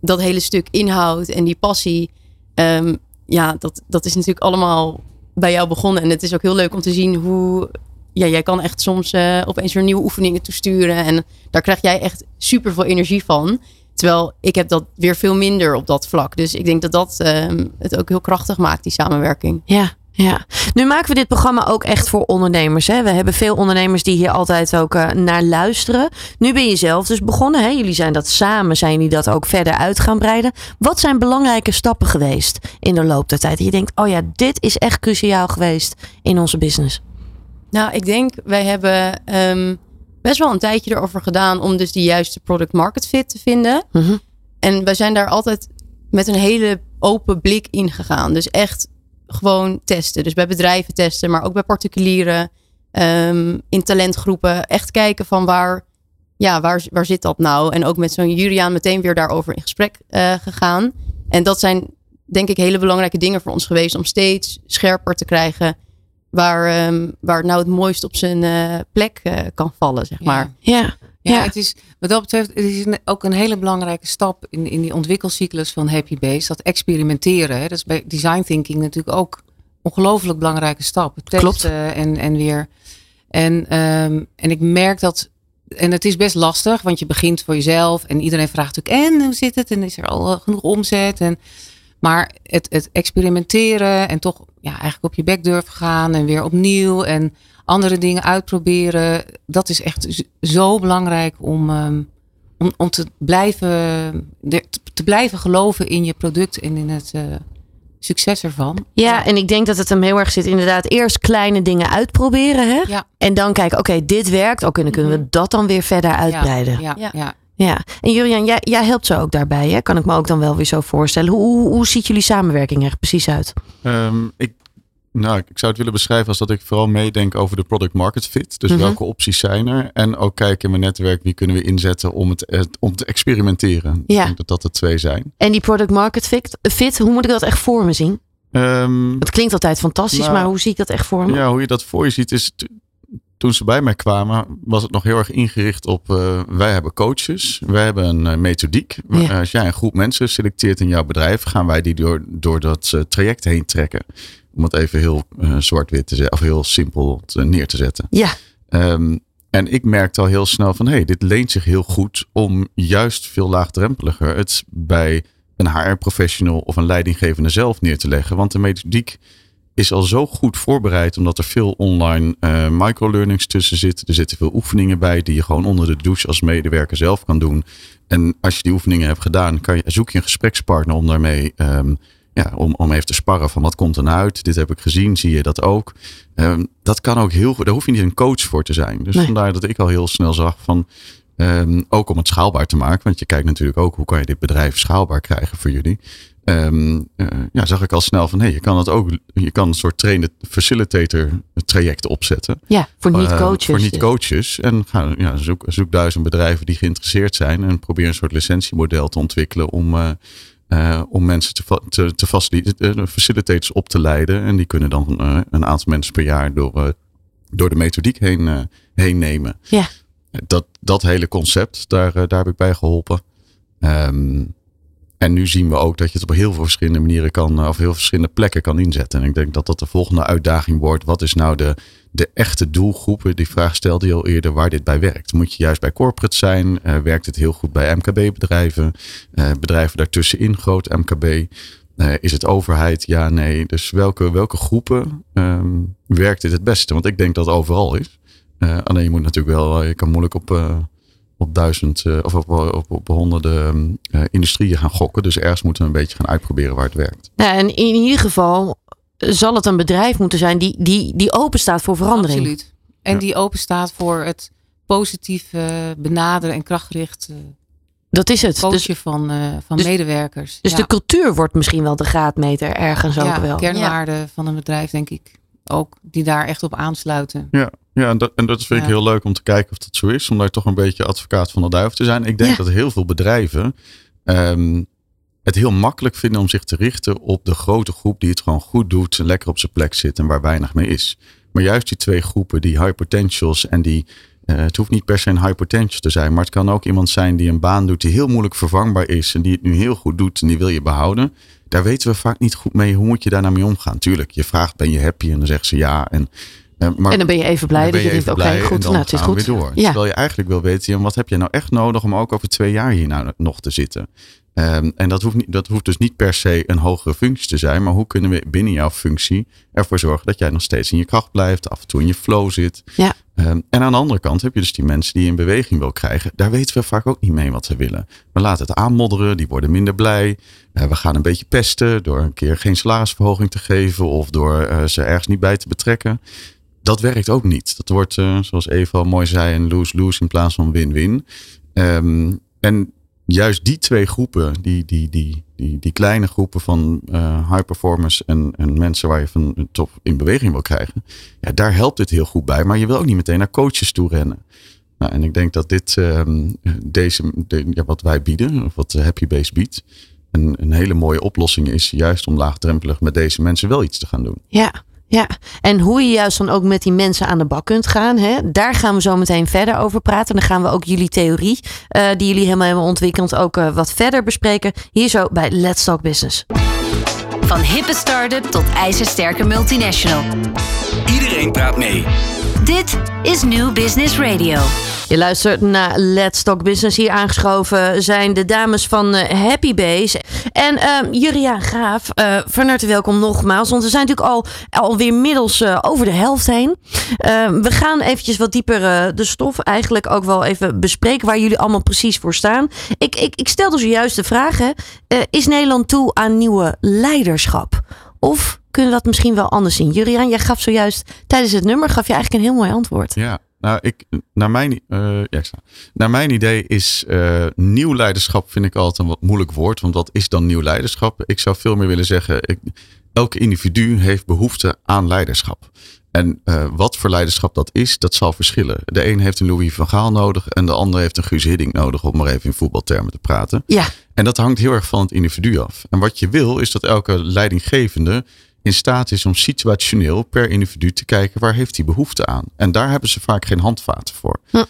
dat hele stuk inhoud en die passie, ehm, ja, dat, dat is natuurlijk allemaal bij jou begonnen. En het is ook heel leuk om te zien hoe, ja, jij kan echt soms eh, opeens weer nieuwe oefeningen toesturen. En daar krijg jij echt super veel energie van. Terwijl ik heb dat weer veel minder op dat vlak. Dus ik denk dat dat ehm, het ook heel krachtig maakt, die samenwerking. Ja, Ja, nu maken we dit programma ook echt voor ondernemers. Hè? We hebben veel ondernemers die hier altijd ook uh, naar luisteren. Nu ben je zelf dus begonnen. Hè? Jullie zijn dat samen, zijn jullie dat ook verder uit gaan breiden. Wat zijn belangrijke stappen geweest in de loop der tijd? Dat je denkt, oh ja, dit is echt cruciaal geweest in onze business. Nou, ik denk, wij hebben um, best wel een tijdje erover gedaan om dus die juiste product market fit te vinden. Mm -hmm. En wij zijn daar altijd met een hele open blik in gegaan. Dus echt gewoon testen. Dus bij bedrijven testen, maar ook bij particulieren, um, in talentgroepen. Echt kijken van waar, ja, waar, waar zit dat nou? En ook met zo'n Juliaan meteen weer daarover in gesprek uh, gegaan. En dat zijn denk ik hele belangrijke dingen voor ons geweest om steeds scherper te krijgen waar, um, waar het nou het mooist op zijn uh, plek uh, kan vallen, zeg maar. Ja. ja. Ja, het is wat dat betreft het is ook een hele belangrijke stap in, in die ontwikkelcyclus van Happy Base. Dat experimenteren. Hè, dat is bij design thinking natuurlijk ook ongelooflijk belangrijke stap. Testen Klopt. En, en weer. En, um, en ik merk dat. En het is best lastig, want je begint voor jezelf en iedereen vraagt natuurlijk: en hoe zit het? En is er al genoeg omzet? En, maar het, het experimenteren en toch ja, eigenlijk op je bek durven gaan en weer opnieuw en andere dingen uitproberen. Dat is echt zo belangrijk om, um, om, om te, blijven, te blijven geloven in je product en in het uh, succes ervan. Ja, en ik denk dat het hem heel erg zit inderdaad eerst kleine dingen uitproberen. Hè? Ja. En dan kijken, oké, dit werkt. Oké, dan kunnen we dat dan weer verder uitbreiden. Ja, ja, ja. Ja, en Julian, jij, jij helpt ze ook daarbij, hè? kan ik me ook dan wel weer zo voorstellen. Hoe, hoe, hoe ziet jullie samenwerking er precies uit? Um, ik, nou, ik zou het willen beschrijven als dat ik vooral meedenk over de product market fit. Dus mm -hmm. welke opties zijn er? En ook kijken in mijn netwerk wie kunnen we inzetten om, het, om te experimenteren. Ja. Ik denk dat dat er twee zijn. En die product market fit, fit hoe moet ik dat echt voor me zien? Um, het klinkt altijd fantastisch, nou, maar hoe zie ik dat echt voor me? Ja, hoe je dat voor je ziet is toen ze bij mij kwamen, was het nog heel erg ingericht op uh, wij hebben coaches, wij hebben een uh, methodiek. Ja. Als jij een groep mensen selecteert in jouw bedrijf, gaan wij die door, door dat uh, traject heen trekken. Om het even heel zwart-wit te zetten, of heel simpel te, neer te zetten. Ja. Um, en ik merkte al heel snel van, hé, hey, dit leent zich heel goed om juist veel laagdrempeliger het bij een HR-professional of een leidinggevende zelf neer te leggen. Want de methodiek is al zo goed voorbereid, omdat er veel online uh, microlearnings tussen zitten. Er zitten veel oefeningen bij die je gewoon onder de douche als medewerker zelf kan doen. En als je die oefeningen hebt gedaan, kan je, zoek je een gesprekspartner om daarmee um, ja, om, om even te sparren van wat komt er nou uit. Dit heb ik gezien, zie je dat ook. Um, dat kan ook heel goed. Daar hoef je niet een coach voor te zijn. Dus Nee. vandaar dat ik al heel snel zag van. Um, ook om het schaalbaar te maken. Want je kijkt natuurlijk ook hoe kan je dit bedrijf schaalbaar krijgen voor jullie. Um, uh, ja, zag ik al snel van hé, hey, je kan het ook, je kan een soort trainer facilitator traject opzetten. Ja, voor Uh, niet-coaches. voor niet-coaches. En ga, ja, zoek, zoek duizend bedrijven die geïnteresseerd zijn. En probeer een soort licentiemodel te ontwikkelen om, uh, uh, om mensen te, te, te faciliteren, facilitators op te leiden. En die kunnen dan uh, een aantal mensen per jaar door, uh, door de methodiek heen, heen nemen. Ja. Dat, dat hele concept, daar, daar heb ik bij geholpen. Um, en nu zien we ook dat je het op heel veel verschillende manieren kan, of heel verschillende plekken kan inzetten. En ik denk dat dat de volgende uitdaging wordt. Wat is nou de, de echte doelgroepen? Die vraag stelde je al eerder waar dit bij werkt. Moet je juist bij corporate zijn? Uh, werkt het heel goed bij MKB-bedrijven? Uh, bedrijven daartussenin, groot MKB? Uh, is het overheid? Ja, nee. Dus welke, welke groepen um, werkt dit het beste? Want ik denk dat het overal is. Alleen je moet natuurlijk wel, je kan moeilijk op, op duizend of op, op, op honderden industrieën gaan gokken. Dus ergens moeten we een beetje gaan uitproberen waar het werkt. Ja, en in ieder geval zal het een bedrijf moeten zijn die, die, die open staat voor verandering. Absoluut. En ja. die open staat voor het positief uh, benaderen en krachtgericht dat is het. coachen dus, van, uh, van dus, medewerkers. Dus ja. de cultuur wordt misschien wel de graadmeter ergens ja, ook wel. kernwaarden ja. van een bedrijf denk ik ook. Die daar echt op aansluiten. Ja, ja en, dat, en dat vind ik heel leuk om te kijken of dat zo is. Om daar toch een beetje advocaat van de duivel te zijn. Ik denk dat heel veel bedrijven um, het heel makkelijk vinden om zich te richten op de grote groep die het gewoon goed doet. En lekker op zijn plek zit en waar weinig mee is. Maar juist die twee groepen, die high potentials en die uh, het hoeft niet per se een high potential te zijn, maar het kan ook iemand zijn die een baan doet die heel moeilijk vervangbaar is en die het nu heel goed doet en die wil je behouden. Daar weten we vaak niet goed mee. Hoe moet je daar nou mee omgaan? Tuurlijk, je vraagt ben je happy en dan zegt ze ja. En, uh, maar, en dan ben je even blij dat je, je denkt oké okay, goed, nou het is goed. Weer door. Ja. Terwijl je eigenlijk wil weten, wat heb je nou echt nodig om ook over twee jaar hier nou nog te zitten? Ehm, en dat hoeft, niet, dat hoeft dus niet per se een hogere functie te zijn. Maar hoe kunnen we binnen jouw functie ervoor zorgen dat jij nog steeds in je kracht blijft. Af en toe in je flow zit. Ja. Ehm, en aan de andere kant heb je dus die mensen die je in beweging wil krijgen. Daar weten we vaak ook niet mee wat ze willen. We laten het aanmodderen, die worden minder blij. Uh, we gaan een beetje pesten door een keer geen salarisverhoging te geven. Of door uh, ze ergens niet bij te betrekken. Dat werkt ook niet. Dat wordt, uh, zoals Eva al mooi zei, een lose-lose in plaats van win-win. Um, en juist die twee groepen, die, die, die, die, die kleine groepen van uh, high performers en, en mensen waar je van een top in beweging wil krijgen, ja, daar helpt dit heel goed bij. Maar je wil ook niet meteen naar coaches toe rennen. Nou, en ik denk dat dit, um, deze, de, ja, wat wij bieden, of wat Happy Base biedt, een, een hele mooie oplossing is, juist om laagdrempelig met deze mensen wel iets te gaan doen. Ja, ja, en hoe je juist dan ook met die mensen aan de bak kunt gaan. Hè? Daar gaan we zo meteen verder over praten. Dan gaan we ook jullie theorie, uh, die jullie helemaal hebben ontwikkeld, ook uh, wat verder bespreken. Hier zo bij Let's Talk Business. Van hippe start-up tot ijzersterke multinational. Iedereen praat mee. Dit is New Business Radio. Je luistert naar Let's Talk Business. Hier aangeschoven zijn de dames van uh, Happy Base. En uh, Juria Graaf, uh, van harte welkom nogmaals. Want we zijn natuurlijk al alweer middels uh, over de helft heen. we gaan eventjes wat dieper de stof eigenlijk ook wel even bespreken. Waar jullie allemaal precies voor staan. Ik, ik, ik stelde zojuist de vraag. Is Nederland toe aan nieuwe leiderschap? Of kunnen we dat misschien wel anders zien? Juriaan, jij gaf zojuist tijdens het nummer gaf je eigenlijk een heel mooi antwoord. Ja, nou, ik, naar, mijn, uh, ja, naar mijn idee is uh, nieuw leiderschap vind ik altijd een wat moeilijk woord. Want wat is dan nieuw leiderschap? Ik zou veel meer willen zeggen, ik, elke individu heeft behoefte aan leiderschap. En uh, wat voor leiderschap dat is, dat zal verschillen. De een heeft een Louis van Gaal nodig en de ander heeft een Guus Hiddink nodig, om maar even in voetbaltermen te praten. Ja. En dat hangt heel erg van het individu af. En wat je wil, is dat elke leidinggevende in staat is om situationeel per individu te kijken waar heeft hij behoefte aan. En daar hebben ze vaak geen handvaten voor. Hm.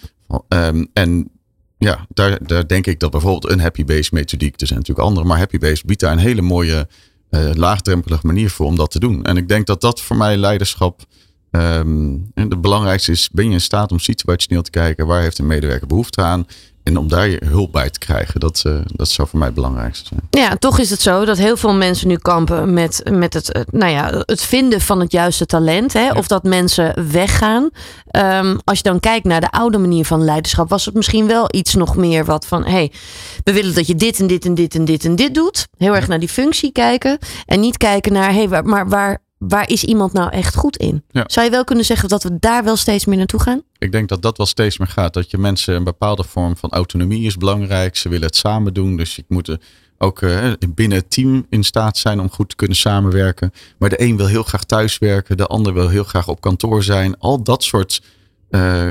Um, en ja, daar, daar denk ik dat bijvoorbeeld een happy base methodiek, er zijn natuurlijk andere, maar happy base biedt daar een hele mooie uh, laagdrempelige manier voor om dat te doen. En ik denk dat dat voor mij leiderschap um, en het belangrijkste is, ben je in staat om situationeel te kijken waar heeft een medewerker behoefte aan en om daar je hulp bij te krijgen, dat, uh, dat zou voor mij het belangrijkste zijn. Ja, toch is het zo dat heel veel mensen nu kampen met, met het, nou ja, het vinden van het juiste talent. Hè? Ja. Of dat mensen weggaan. Um, als je dan kijkt naar de oude manier van leiderschap, was het misschien wel iets nog meer wat van: hé, hey, we willen dat je dit en dit en dit en dit en dit doet. Heel erg naar die functie kijken. En niet kijken naar: hé, hey, maar waar waar is iemand nou echt goed in? Ja. Zou je wel kunnen zeggen dat we daar wel steeds meer naartoe gaan? Ik denk dat dat wel steeds meer gaat. Dat je mensen een bepaalde vorm van autonomie is belangrijk. Ze willen het samen doen. Dus je moet ook uh, binnen het team in staat zijn om goed te kunnen samenwerken. Maar de een wil heel graag thuiswerken. De ander wil heel graag op kantoor zijn. Al dat soort uh,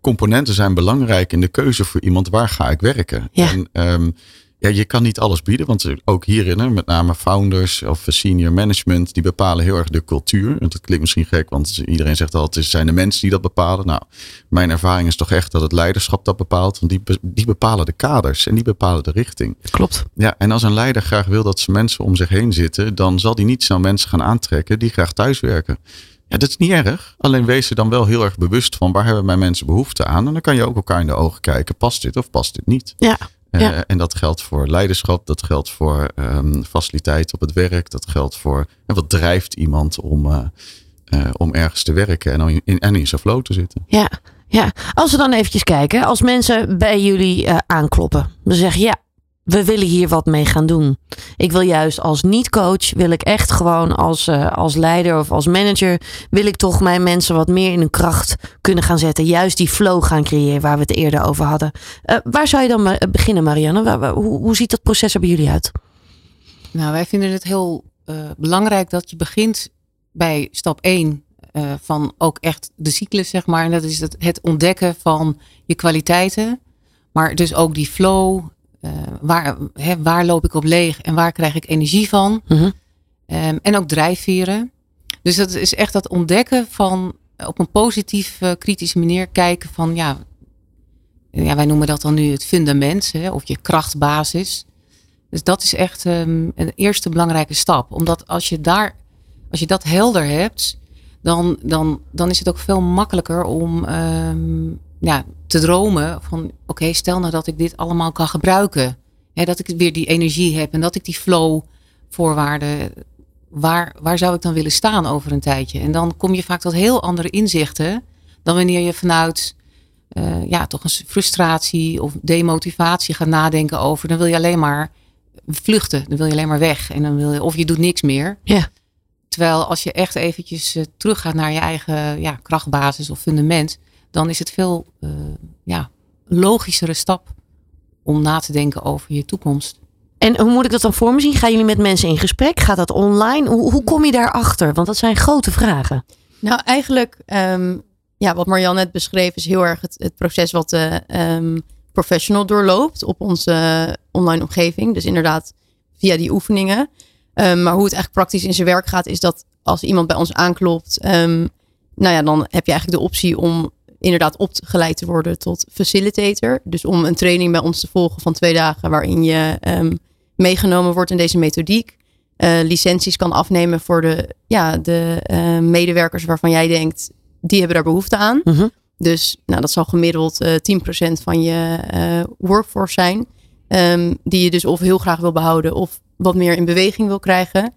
componenten zijn belangrijk in de keuze voor iemand. Waar ga ik werken? Ja. En, um, ja, je kan niet alles bieden, want ook hierin, met name founders of senior management, die bepalen heel erg de cultuur. En dat klinkt misschien gek, want iedereen zegt altijd, het zijn de mensen die dat bepalen. Nou, mijn ervaring is toch echt dat het leiderschap dat bepaalt, want die, die bepalen de kaders en die bepalen de richting. Klopt. Ja, en als een leider graag wil dat ze mensen om zich heen zitten, dan zal die niet snel mensen gaan aantrekken die graag thuiswerken. Ja, dat is niet erg. Alleen wees er dan wel heel erg bewust van waar hebben mijn mensen behoefte aan. En dan kan je ook elkaar in de ogen kijken. Past dit of past dit niet? Ja. Ja. En dat geldt voor leiderschap, dat geldt voor um, faciliteit op het werk, dat geldt voor en wat drijft iemand om, uh, uh, om ergens te werken en in, in, en in zijn flow te zitten. Ja, ja. Als we dan eventjes kijken, als mensen bij jullie uh, aankloppen, dan zeggen ja, we willen hier wat mee gaan doen. Ik wil juist als niet-coach, wil ik echt gewoon als, uh, als leider of als manager, wil ik toch mijn mensen wat meer in hun kracht kunnen gaan zetten. Juist die flow gaan creëren waar we het eerder over hadden. Uh, waar zou je dan ma beginnen, Marianne? Hoe, hoe ziet dat proces er bij jullie uit? Nou, wij vinden het heel belangrijk dat je begint bij stap 1 van ook echt de cyclus, zeg maar. En dat is het ontdekken van je kwaliteiten. Maar dus ook die flow, uh, waar, hè, waar loop ik op leeg en waar krijg ik energie van? Mm -hmm. um, en ook drijfveren. Dus dat is echt dat ontdekken van op een positief, uh, kritische manier kijken van ja, ja, wij noemen dat dan nu het fundament hè, of je krachtbasis. Dus dat is echt um, een eerste belangrijke stap. Omdat als je daar, als je dat helder hebt, dan, dan, dan is het ook veel makkelijker om um, ja, te dromen van oké, okay, stel nou dat ik dit allemaal kan gebruiken. Hè, dat ik weer die energie heb en dat ik die flow voorwaarden. Waar, waar zou ik dan willen staan over een tijdje? En dan kom je vaak tot heel andere inzichten dan wanneer je vanuit eh, ja, toch een frustratie of demotivatie gaat nadenken over. Dan wil je alleen maar vluchten. Dan wil je alleen maar weg. En dan wil je, of je doet niks meer. Ja. Terwijl als je echt eventjes uh, teruggaat naar je eigen ja, krachtbasis of fundament, dan is het veel uh, ja, logischere stap om na te denken over je toekomst. En hoe moet ik dat dan voor me zien? Gaan jullie met mensen in gesprek? Gaat dat online? Hoe, hoe kom je daarachter? Want dat zijn grote vragen. Nou, eigenlijk, um, ja, wat Marjan net beschreef, is heel erg het, het proces wat de um, professional doorloopt op onze online omgeving. Dus inderdaad, via die oefeningen. Um, maar hoe het eigenlijk praktisch in zijn werk gaat, is dat als iemand bij ons aanklopt, nou ja, dan heb je eigenlijk de optie om inderdaad opgeleid te worden tot facilitator. Dus om een training bij ons te volgen van twee dagen, waarin je um, meegenomen wordt in deze methodiek. Uh, licenties kan afnemen voor de, ja, de uh, medewerkers waarvan jij denkt, die hebben daar behoefte aan. Uh -huh. Dus nou, dat zal gemiddeld uh, 10% van je workforce zijn. Um, die je dus of heel graag wil behouden of wat meer in beweging wil krijgen.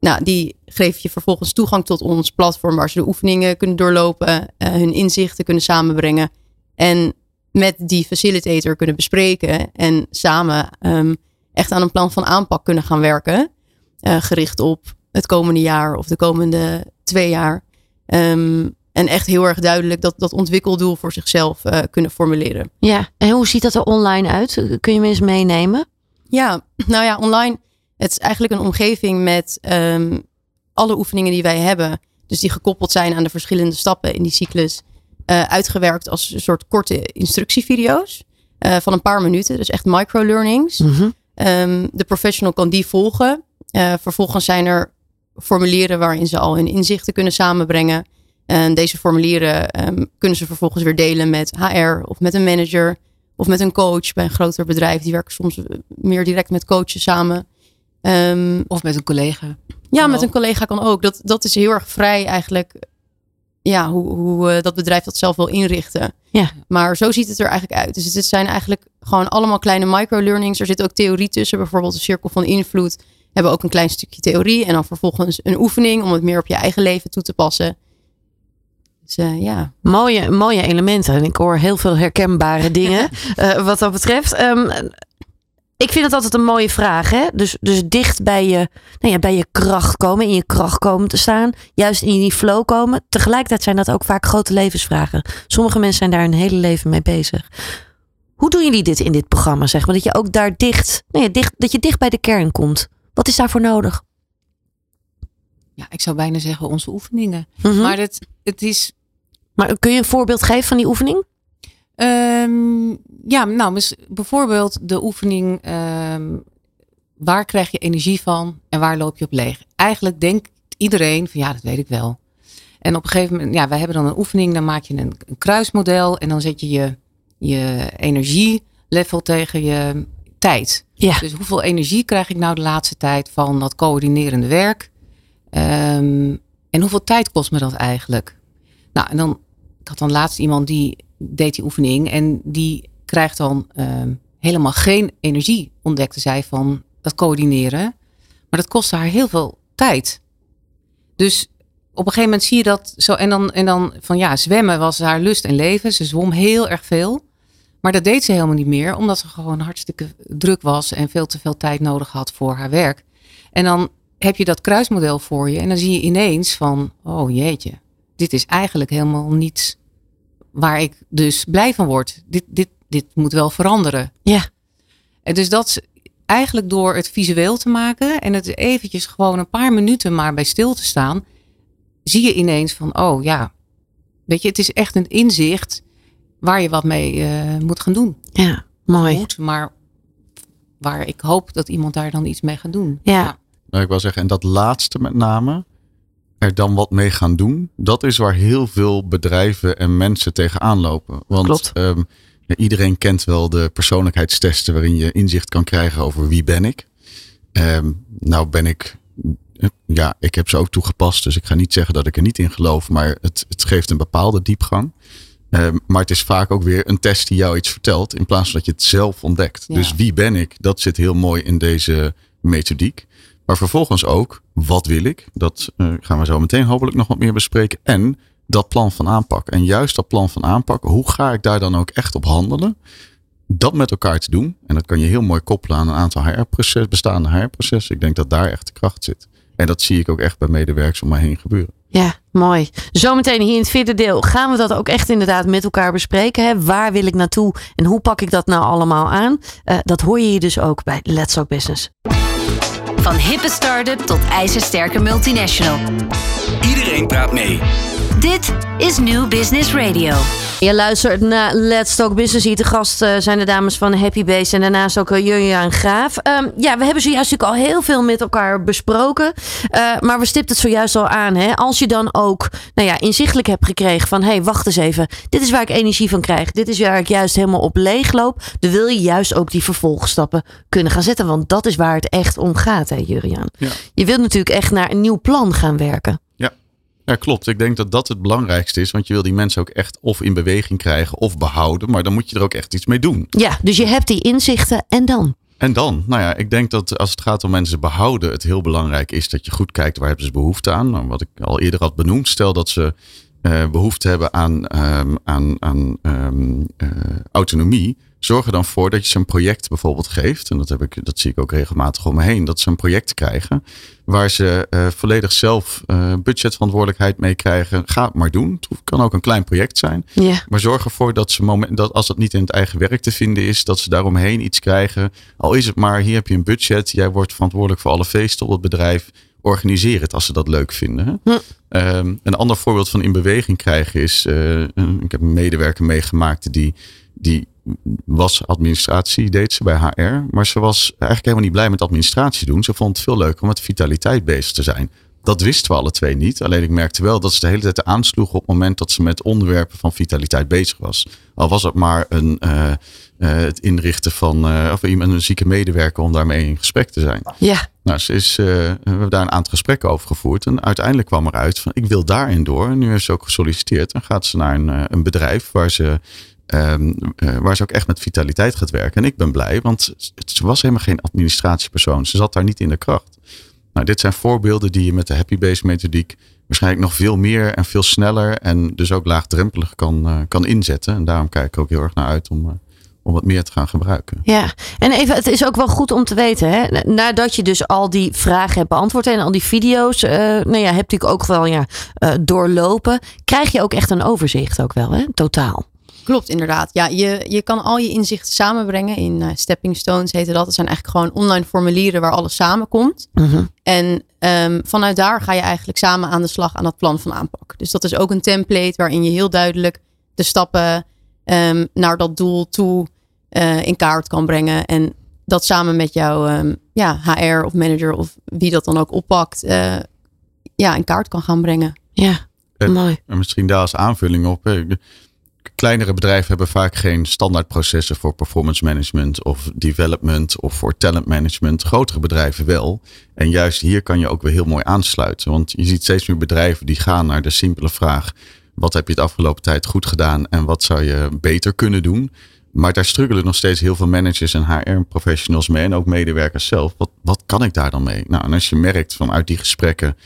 Nou, die geef je vervolgens toegang tot ons platform waar ze de oefeningen kunnen doorlopen, uh, hun inzichten kunnen samenbrengen en met die facilitator kunnen bespreken en samen um, echt aan een plan van aanpak kunnen gaan werken, uh, gericht op het komende jaar of de komende twee jaar. Um, en echt heel erg duidelijk dat, dat ontwikkeldoel voor zichzelf uh, kunnen formuleren. Ja, en hoe ziet dat er online uit? Kun je me eens meenemen? Ja, nou ja, online het is eigenlijk een omgeving met um, alle oefeningen die wij hebben. Dus die gekoppeld zijn aan de verschillende stappen in die cyclus. Uh, uitgewerkt als een soort korte instructievideo's. Uh, van een paar minuten. Dus echt microlearnings. Mm -hmm. um, de professional kan die volgen. Uh, vervolgens zijn er formulieren waarin ze al hun inzichten kunnen samenbrengen. En deze formulieren um, kunnen ze vervolgens weer delen met HR of met een manager. Of met een coach bij een groter bedrijf. Die werken soms meer direct met coaches samen. Um, of met een collega. Ja, met een collega kan ook. Dat, dat is heel erg vrij eigenlijk. Ja, hoe, hoe uh, dat bedrijf dat zelf wil inrichten. Ja. Maar zo ziet het er eigenlijk uit. Dus het zijn eigenlijk gewoon allemaal kleine microlearnings. Er zit ook theorie tussen. Bijvoorbeeld de cirkel van invloed. Hebben ook een klein stukje theorie. En dan vervolgens een oefening om het meer op je eigen leven toe te passen. Dus, uh, ja. Mooie, mooie elementen. En ik hoor heel veel herkenbare dingen uh, wat dat betreft. Um, ik vind het altijd een mooie vraag. Hè? Dus, dus dicht bij je, nou ja, bij je kracht komen, in je kracht komen te staan. Juist in die flow komen. Tegelijkertijd zijn dat ook vaak grote levensvragen. Sommige mensen zijn daar een hele leven mee bezig. Hoe doen jullie dit in dit programma? Zeg maar dat je ook daar dicht, nou ja, dicht, dat je dicht bij de kern komt. Wat is daarvoor nodig? Ja, ik zou bijna zeggen onze oefeningen. Mm -hmm. Maar het, het is. Maar kun je een voorbeeld geven van die oefening? Um, ja, nou, bijvoorbeeld de oefening. Um, waar krijg je energie van en waar loop je op leeg? Eigenlijk denkt iedereen van ja, dat weet ik wel. En op een gegeven moment, ja, wij hebben dan een oefening, dan maak je een, een kruismodel en dan zet je je, je energielevel tegen je tijd. Ja. Dus hoeveel energie krijg ik nou de laatste tijd van dat coördinerende werk? Um, en hoeveel tijd kost me dat eigenlijk? Nou, en dan, ik had dan laatst iemand die deed die oefening en die krijgt dan uh, helemaal geen energie, ontdekte zij van dat coördineren. Maar dat kostte haar heel veel tijd. Dus op een gegeven moment zie je dat zo. En dan, en dan van ja, zwemmen was haar lust en leven. Ze zwom heel erg veel. Maar dat deed ze helemaal niet meer, omdat ze gewoon hartstikke druk was en veel te veel tijd nodig had voor haar werk. En dan heb je dat kruismodel voor je en dan zie je ineens van, oh jeetje, dit is eigenlijk helemaal niets waar ik dus blij van word. Dit, dit, dit moet wel veranderen. Ja. En dus dat eigenlijk door het visueel te maken en het eventjes gewoon een paar minuten maar bij stil te staan, zie je ineens van, oh ja, weet je, het is echt een inzicht waar je wat mee uh, moet gaan doen. Ja, mooi. Moet, maar waar ik hoop dat iemand daar dan iets mee gaat doen. Ja. ja. Nou, ik wil zeggen, en dat laatste met name, er dan wat mee gaan doen. Dat is waar heel veel bedrijven en mensen tegenaan lopen. Want um, ja, iedereen kent wel de persoonlijkheidstesten waarin je inzicht kan krijgen over wie ben ik. Um, nou ben ik, ja, ik heb ze ook toegepast, dus ik ga niet zeggen dat ik er niet in geloof, maar het, het geeft een bepaalde diepgang. Eh, maar het is vaak ook weer een test die jou iets vertelt. In plaats van dat je het zelf ontdekt. Ja. Dus wie ben ik? Dat zit heel mooi in deze methodiek. Maar vervolgens ook, wat wil ik? Dat eh, gaan we zo meteen hopelijk nog wat meer bespreken. En dat plan van aanpak. En juist dat plan van aanpak, hoe ga ik daar dan ook echt op handelen? Dat met elkaar te doen. En dat kan je heel mooi koppelen aan een aantal HR-proces, bestaande HR-processen. Ik denk dat daar echt de kracht zit. En dat zie ik ook echt bij medewerkers om mij heen gebeuren. Ja, mooi. Zometeen hier in het vierde deel gaan we dat ook echt inderdaad met elkaar bespreken. Hè? Waar wil ik naartoe en hoe pak ik dat nou allemaal aan? Eh, dat hoor je hier dus ook bij Let's Talk Business. Van hippe start-up tot ijzersterke multinational. Iedereen praat mee. Dit is New Business Radio. Je luistert naar Let's Talk Business. Hier te gast eh, zijn de dames van Happy Base en daarnaast ook uh, Jurjaan Graaf. Ehm, ja, we hebben zojuist natuurlijk al heel veel met elkaar besproken. Uh, maar we stipten het zojuist al aan. Hè? Als je dan ook nou ja, inzichtelijk hebt gekregen van... hé, hey, wacht eens even. Dit is waar ik energie van krijg. Dit is waar ik juist helemaal op leeg loop. Dan wil je juist ook die vervolgstappen kunnen gaan zetten. Want dat is waar het echt om gaat, hè Jurjaan. Ja. Je wilt natuurlijk echt naar een nieuw plan gaan werken. Ja, klopt. Ik denk dat dat het belangrijkste is. Want je wil die mensen ook echt of in beweging krijgen of behouden. Maar dan moet je er ook echt iets mee doen. Ja, dus je hebt die inzichten en dan? En dan? Nou ja, ik denk dat als het gaat om mensen behouden, het heel belangrijk is dat je goed kijkt waar hebben ze behoefte aan. Nou, wat ik al eerder had benoemd. Stel dat ze uh, behoefte hebben aan, um, aan, aan um, uh, autonomie. Zorg er dan voor dat je ze een project bijvoorbeeld geeft. En dat, heb ik, dat zie ik ook regelmatig om me heen. Dat ze een project krijgen waar ze uh, volledig zelf uh, budgetverantwoordelijkheid mee krijgen. Ga het maar doen. Het kan ook een klein project zijn. Ja. Maar zorg ervoor dat ze moment, dat als het niet in het eigen werk te vinden is, dat ze daaromheen iets krijgen. Al is het maar, hier heb je een budget. Jij wordt verantwoordelijk voor alle feesten op het bedrijf. Organiseer het als ze dat leuk vinden. Hm. Um, een ander voorbeeld van in beweging krijgen is, uh, ik heb een medewerker meegemaakt die, die was administratie, deed ze bij HR. Maar ze was eigenlijk helemaal niet blij met administratie doen. Ze vond het veel leuker om met vitaliteit bezig te zijn. Dat wisten we alle twee niet. Alleen ik merkte wel dat ze de hele tijd aansloeg op het moment dat ze met onderwerpen van vitaliteit bezig was. Al was het maar een, uh, uh, het inrichten van uh, of iemand een zieke medewerker om daarmee in gesprek te zijn. Ja. Nou, ze is, we hebben daar een aantal gesprekken over gevoerd. En uiteindelijk kwam eruit van ik wil daarin door. En nu heeft ze ook gesolliciteerd. En gaat ze naar een, een bedrijf waar ze Um, uh, waar ze ook echt met vitaliteit gaat werken. En ik ben blij, want ze was helemaal geen administratiepersoon. Ze zat daar niet in de kracht. Nou, dit zijn voorbeelden die je met de Happy Base methodiek waarschijnlijk nog veel meer en veel sneller en dus ook laagdrempelig kan, uh, kan inzetten. En daarom kijk ik ook heel erg naar uit om, uh, om wat meer te gaan gebruiken. Ja, en even, het is ook wel goed om te weten, hè? nadat je dus al die vragen hebt beantwoord en al die video's, nou ja, heb ik ook wel ja, doorlopen, krijg je ook echt een overzicht ook wel, hè? Totaal. Klopt, inderdaad. Ja, je, je kan al je inzichten samenbrengen. In uh, stepping stones heette dat. Dat zijn eigenlijk gewoon online formulieren waar alles samenkomt. Mhm. Uh -huh. En um, vanuit daar ga je eigenlijk samen aan de slag aan dat plan van aanpak. Dus dat is ook een template waarin je heel duidelijk de stappen um, naar dat doel toe uh, in kaart kan brengen. En dat samen met jouw um, ja, HR of manager of wie dat dan ook oppakt, uh, ja, in kaart kan gaan brengen. Ja, en, mooi. En misschien daar als aanvulling op. Hè. Kleinere bedrijven hebben vaak geen standaardprocessen voor performance management of development of voor talent management. Grotere bedrijven wel. En juist hier kan je ook weer heel mooi aansluiten. Want je ziet steeds meer bedrijven die gaan naar de simpele vraag: wat heb je het afgelopen tijd goed gedaan en wat zou je beter kunnen doen? Maar daar struggelen nog steeds heel veel managers en HR-professionals mee en ook medewerkers zelf. Wat, wat kan ik daar dan mee? Nou, en als je merkt vanuit die gesprekken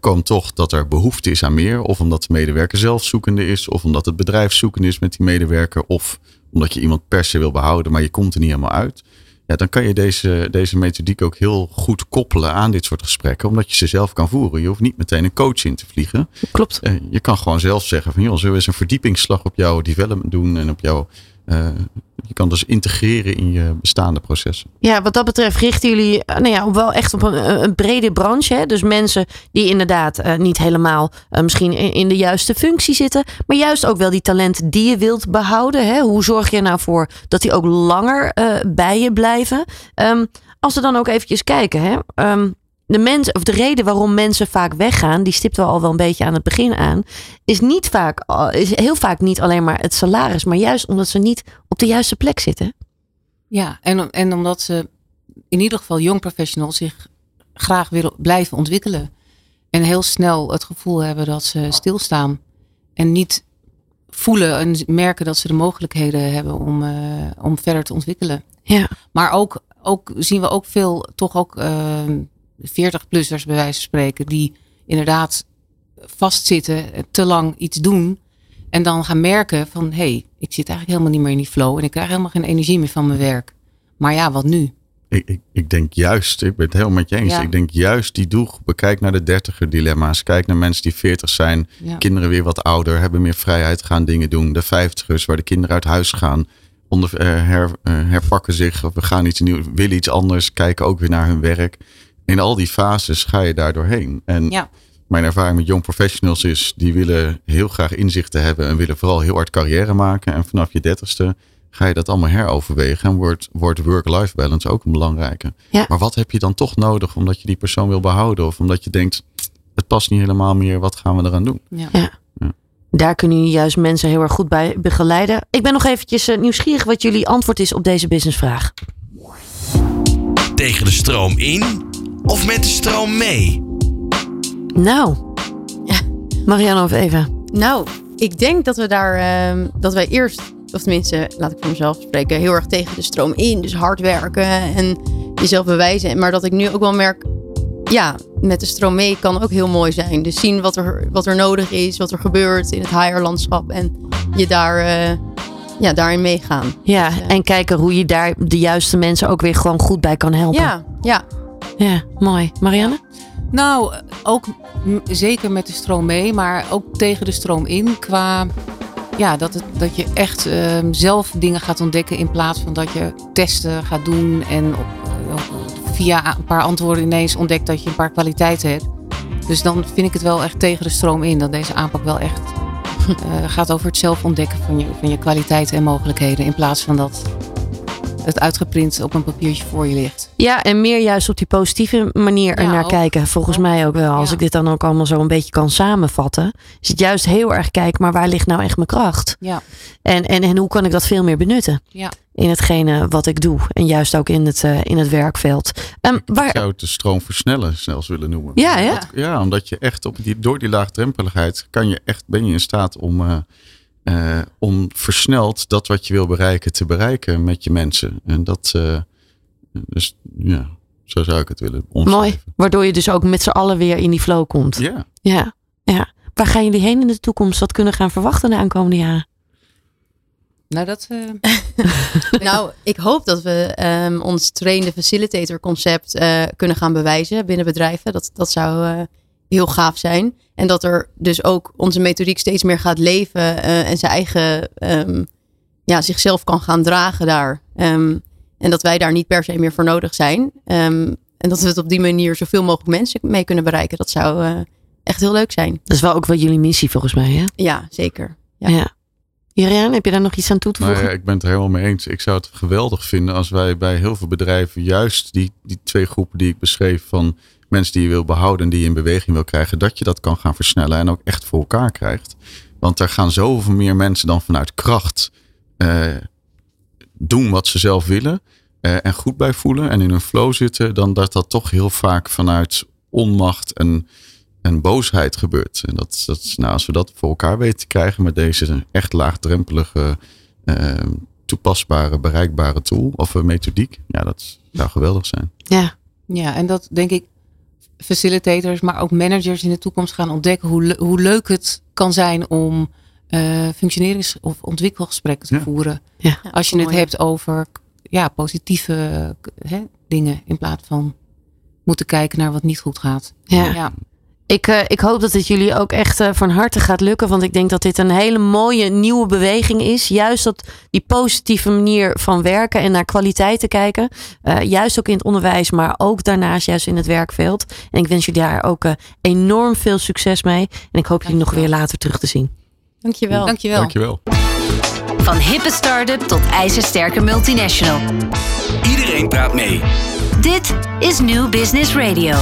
komt toch dat er behoefte is aan meer. Of omdat de medewerker zelf zoekende is. Of omdat het bedrijf zoekende is met die medewerker. Of omdat je iemand per se wil behouden, maar je komt er niet helemaal uit. Ja, dan kan je deze, deze methodiek ook heel goed koppelen aan dit soort gesprekken. Omdat je ze zelf kan voeren. Je hoeft niet meteen een coach in te vliegen. Klopt. Je kan gewoon zelf zeggen van joh, zullen we eens een verdiepingsslag op jouw development doen. En op jouw je kan dus integreren in je bestaande processen. Ja, wat dat betreft richten jullie nou ja, wel echt op een, een brede branche. Hè? Dus mensen die inderdaad niet helemaal misschien in, de juiste functie zitten. Maar juist ook wel die talenten die je wilt behouden. Hè? Hoe zorg je er nou voor dat die ook langer bij je blijven? Um, als we dan ook eventjes kijken. Hè? Um, de, mens, of de reden waarom mensen vaak weggaan, die stipten we al wel een beetje aan het begin aan, is, niet vaak, is heel vaak niet alleen maar het salaris, maar juist omdat ze niet op de juiste plek zitten. Ja, en, en omdat ze in ieder geval jong professionals zich graag willen blijven ontwikkelen. En heel snel het gevoel hebben dat ze stilstaan en niet voelen en misschien dat ze de mogelijkheden hebben om, eh, om verder te ontwikkelen. Ja. Maar ook, ook zien we ook veel, toch ook uh, 40-plussers bij wijze van spreken, die inderdaad vastzitten, te lang iets doen. En dan gaan merken van, hé, hey, ik zit eigenlijk helemaal niet meer in die flow en ik krijg helemaal geen energie meer van mijn werk. Maar ja, wat nu? Ik, ik, ik denk juist, ik ben het helemaal met je eens. Ja. Ik denk juist die doelgroepen. Kijk naar de dertiger dilemma's. Kijk naar mensen die veertig zijn. Ja. Kinderen weer wat ouder. Hebben meer vrijheid. Gaan dingen doen. De vijftigers waar de kinderen uit huis gaan. Onder, eh, her, eh, herpakken zich. Of we gaan iets nieuws. Willen iets anders. Kijken ook weer naar hun werk. In al die fases ga je daar doorheen. En Ja. mijn ervaring met young professionals is. Die willen heel graag inzichten hebben. En willen vooral heel hard carrière maken. En vanaf je dertigste ga je dat allemaal heroverwegen. En wordt, wordt work-life balance ook een belangrijke. Ja. Maar wat heb je dan toch nodig omdat je die persoon wil behouden? Of omdat je denkt, het past niet helemaal meer, wat gaan we eraan doen? Ja. Daar kunnen jullie juist mensen heel erg goed bij begeleiden. Ik ben nog eventjes eh, nieuwsgierig wat jullie antwoord is op deze businessvraag. Tegen de stroom in of met de stroom mee? Nou, Marianne of Eva? Nou, ik denk dat we daar, ehm, dat wij eerst, of tenminste, laat ik voor mezelf spreken, heel erg tegen de stroom in. Dus hard werken en jezelf bewijzen. Maar dat ik nu ook wel merk, ja, met de stroom mee kan ook heel mooi zijn. Dus zien wat er, wat er nodig is, wat er gebeurt in het higher landschap. En je daar, eh, ja, daarin meegaan. Ja, Dus, eh, en kijken hoe je daar de juiste mensen ook weer gewoon goed bij kan helpen. Ja, ja. Ja mooi. Marianne? Nou, ook zeker met de stroom mee, maar ook tegen de stroom in. Qua ja, dat, het, dat je echt ehm, zelf dingen gaat ontdekken in plaats van dat je testen gaat doen en op, eh, via een paar antwoorden ineens ontdekt dat je een paar kwaliteiten hebt. Dus dan vind ik het wel echt tegen de stroom in dat deze aanpak wel echt eh, gaat over het zelf ontdekken van je, van je kwaliteiten en mogelijkheden. In plaats van dat het uitgeprint op een papiertje voor je ligt. Ja, en meer juist op die positieve manier Ja, ernaar ook. kijken. Volgens mij ook wel. Als Ja. ik dit dan ook allemaal zo een beetje kan samenvatten. Is het juist heel erg kijken, maar waar ligt nou echt mijn kracht? Ja, En, en, en hoe kan ik dat veel meer benutten? ja. In hetgene wat ik doe. En juist ook in het, eh, in het werkveld. Ehm, Ik waar, zou het de stroom versnellen zelfs willen noemen. Ja? Ja. Ja, omdat je echt op die, door die laagdrempeligheid kan je echt, ben je in staat om, eh, eh, om versneld dat wat je wil bereiken te bereiken met je mensen. En dat, eh, dus ja, zo zou ik het willen omschrijven. mooi. Waardoor je dus ook met z'n allen weer in die flow komt. Ja. Ja, ja. Waar gaan jullie heen in de toekomst? Wat kunnen we gaan verwachten de aankomende jaren? Nou, dat. eh, Nou, ik hoop dat we ehm, ons trainde facilitator concept eh, kunnen gaan bewijzen binnen bedrijven. Dat, dat zou eh, heel gaaf zijn. En dat er dus ook onze methodiek steeds meer gaat leven eh, en zijn eigen, ehm, ja, zichzelf kan gaan dragen daar. Ehm, en dat wij daar niet per se meer voor nodig zijn. Ehm, en dat we het op die manier zoveel mogelijk mensen mee kunnen bereiken. Dat zou eh, echt heel leuk zijn. Dat is wel ook wel jullie missie volgens mij, hè? Ja, zeker. Ja. Ja. Heb je daar nog iets aan toe te Nou voegen? ja, ik ben het er helemaal mee eens. Ik zou het geweldig vinden als wij bij heel veel bedrijven juist die, die twee groepen die ik beschreef van mensen die je wil behouden en die je in beweging wil krijgen, dat je dat kan gaan versnellen en ook echt voor elkaar krijgt. Want er gaan zoveel meer mensen dan vanuit kracht eh, doen wat ze zelf willen eh, en goed bij voelen en in hun flow zitten, dan dat dat toch heel vaak vanuit onmacht en, en boosheid gebeurt. En dat, dat, nou, als we dat voor elkaar weten te krijgen met deze echt laagdrempelige, eh, toepasbare, bereikbare tool of methodiek, ja, dat zou geweldig zijn. Ja. Ja, en dat denk ik facilitators, maar ook managers in de toekomst gaan ontdekken hoe, le- hoe leuk het kan zijn om eh, functionerings- of ontwikkelgesprekken te Ja. voeren. Ja. Als je het mooi. hebt over ja, positieve hè, dingen in plaats van moeten kijken naar wat niet goed gaat. Ja. ja. Ik, eh, ik hoop dat het jullie ook echt eh, van harte gaat lukken. Want ik denk dat dit een hele mooie nieuwe beweging is. Juist dat die positieve manier van werken en naar kwaliteit te kijken. Eh, juist ook in het onderwijs, maar ook daarnaast juist in het werkveld. En ik wens jullie daar ook eh, enorm veel succes mee. En ik hoop jullie nog weer later terug te zien. Dankjewel. Dankjewel. Dankjewel. Van hippe start-up tot ijzersterke multinational. Iedereen praat mee. Dit is New Business Radio.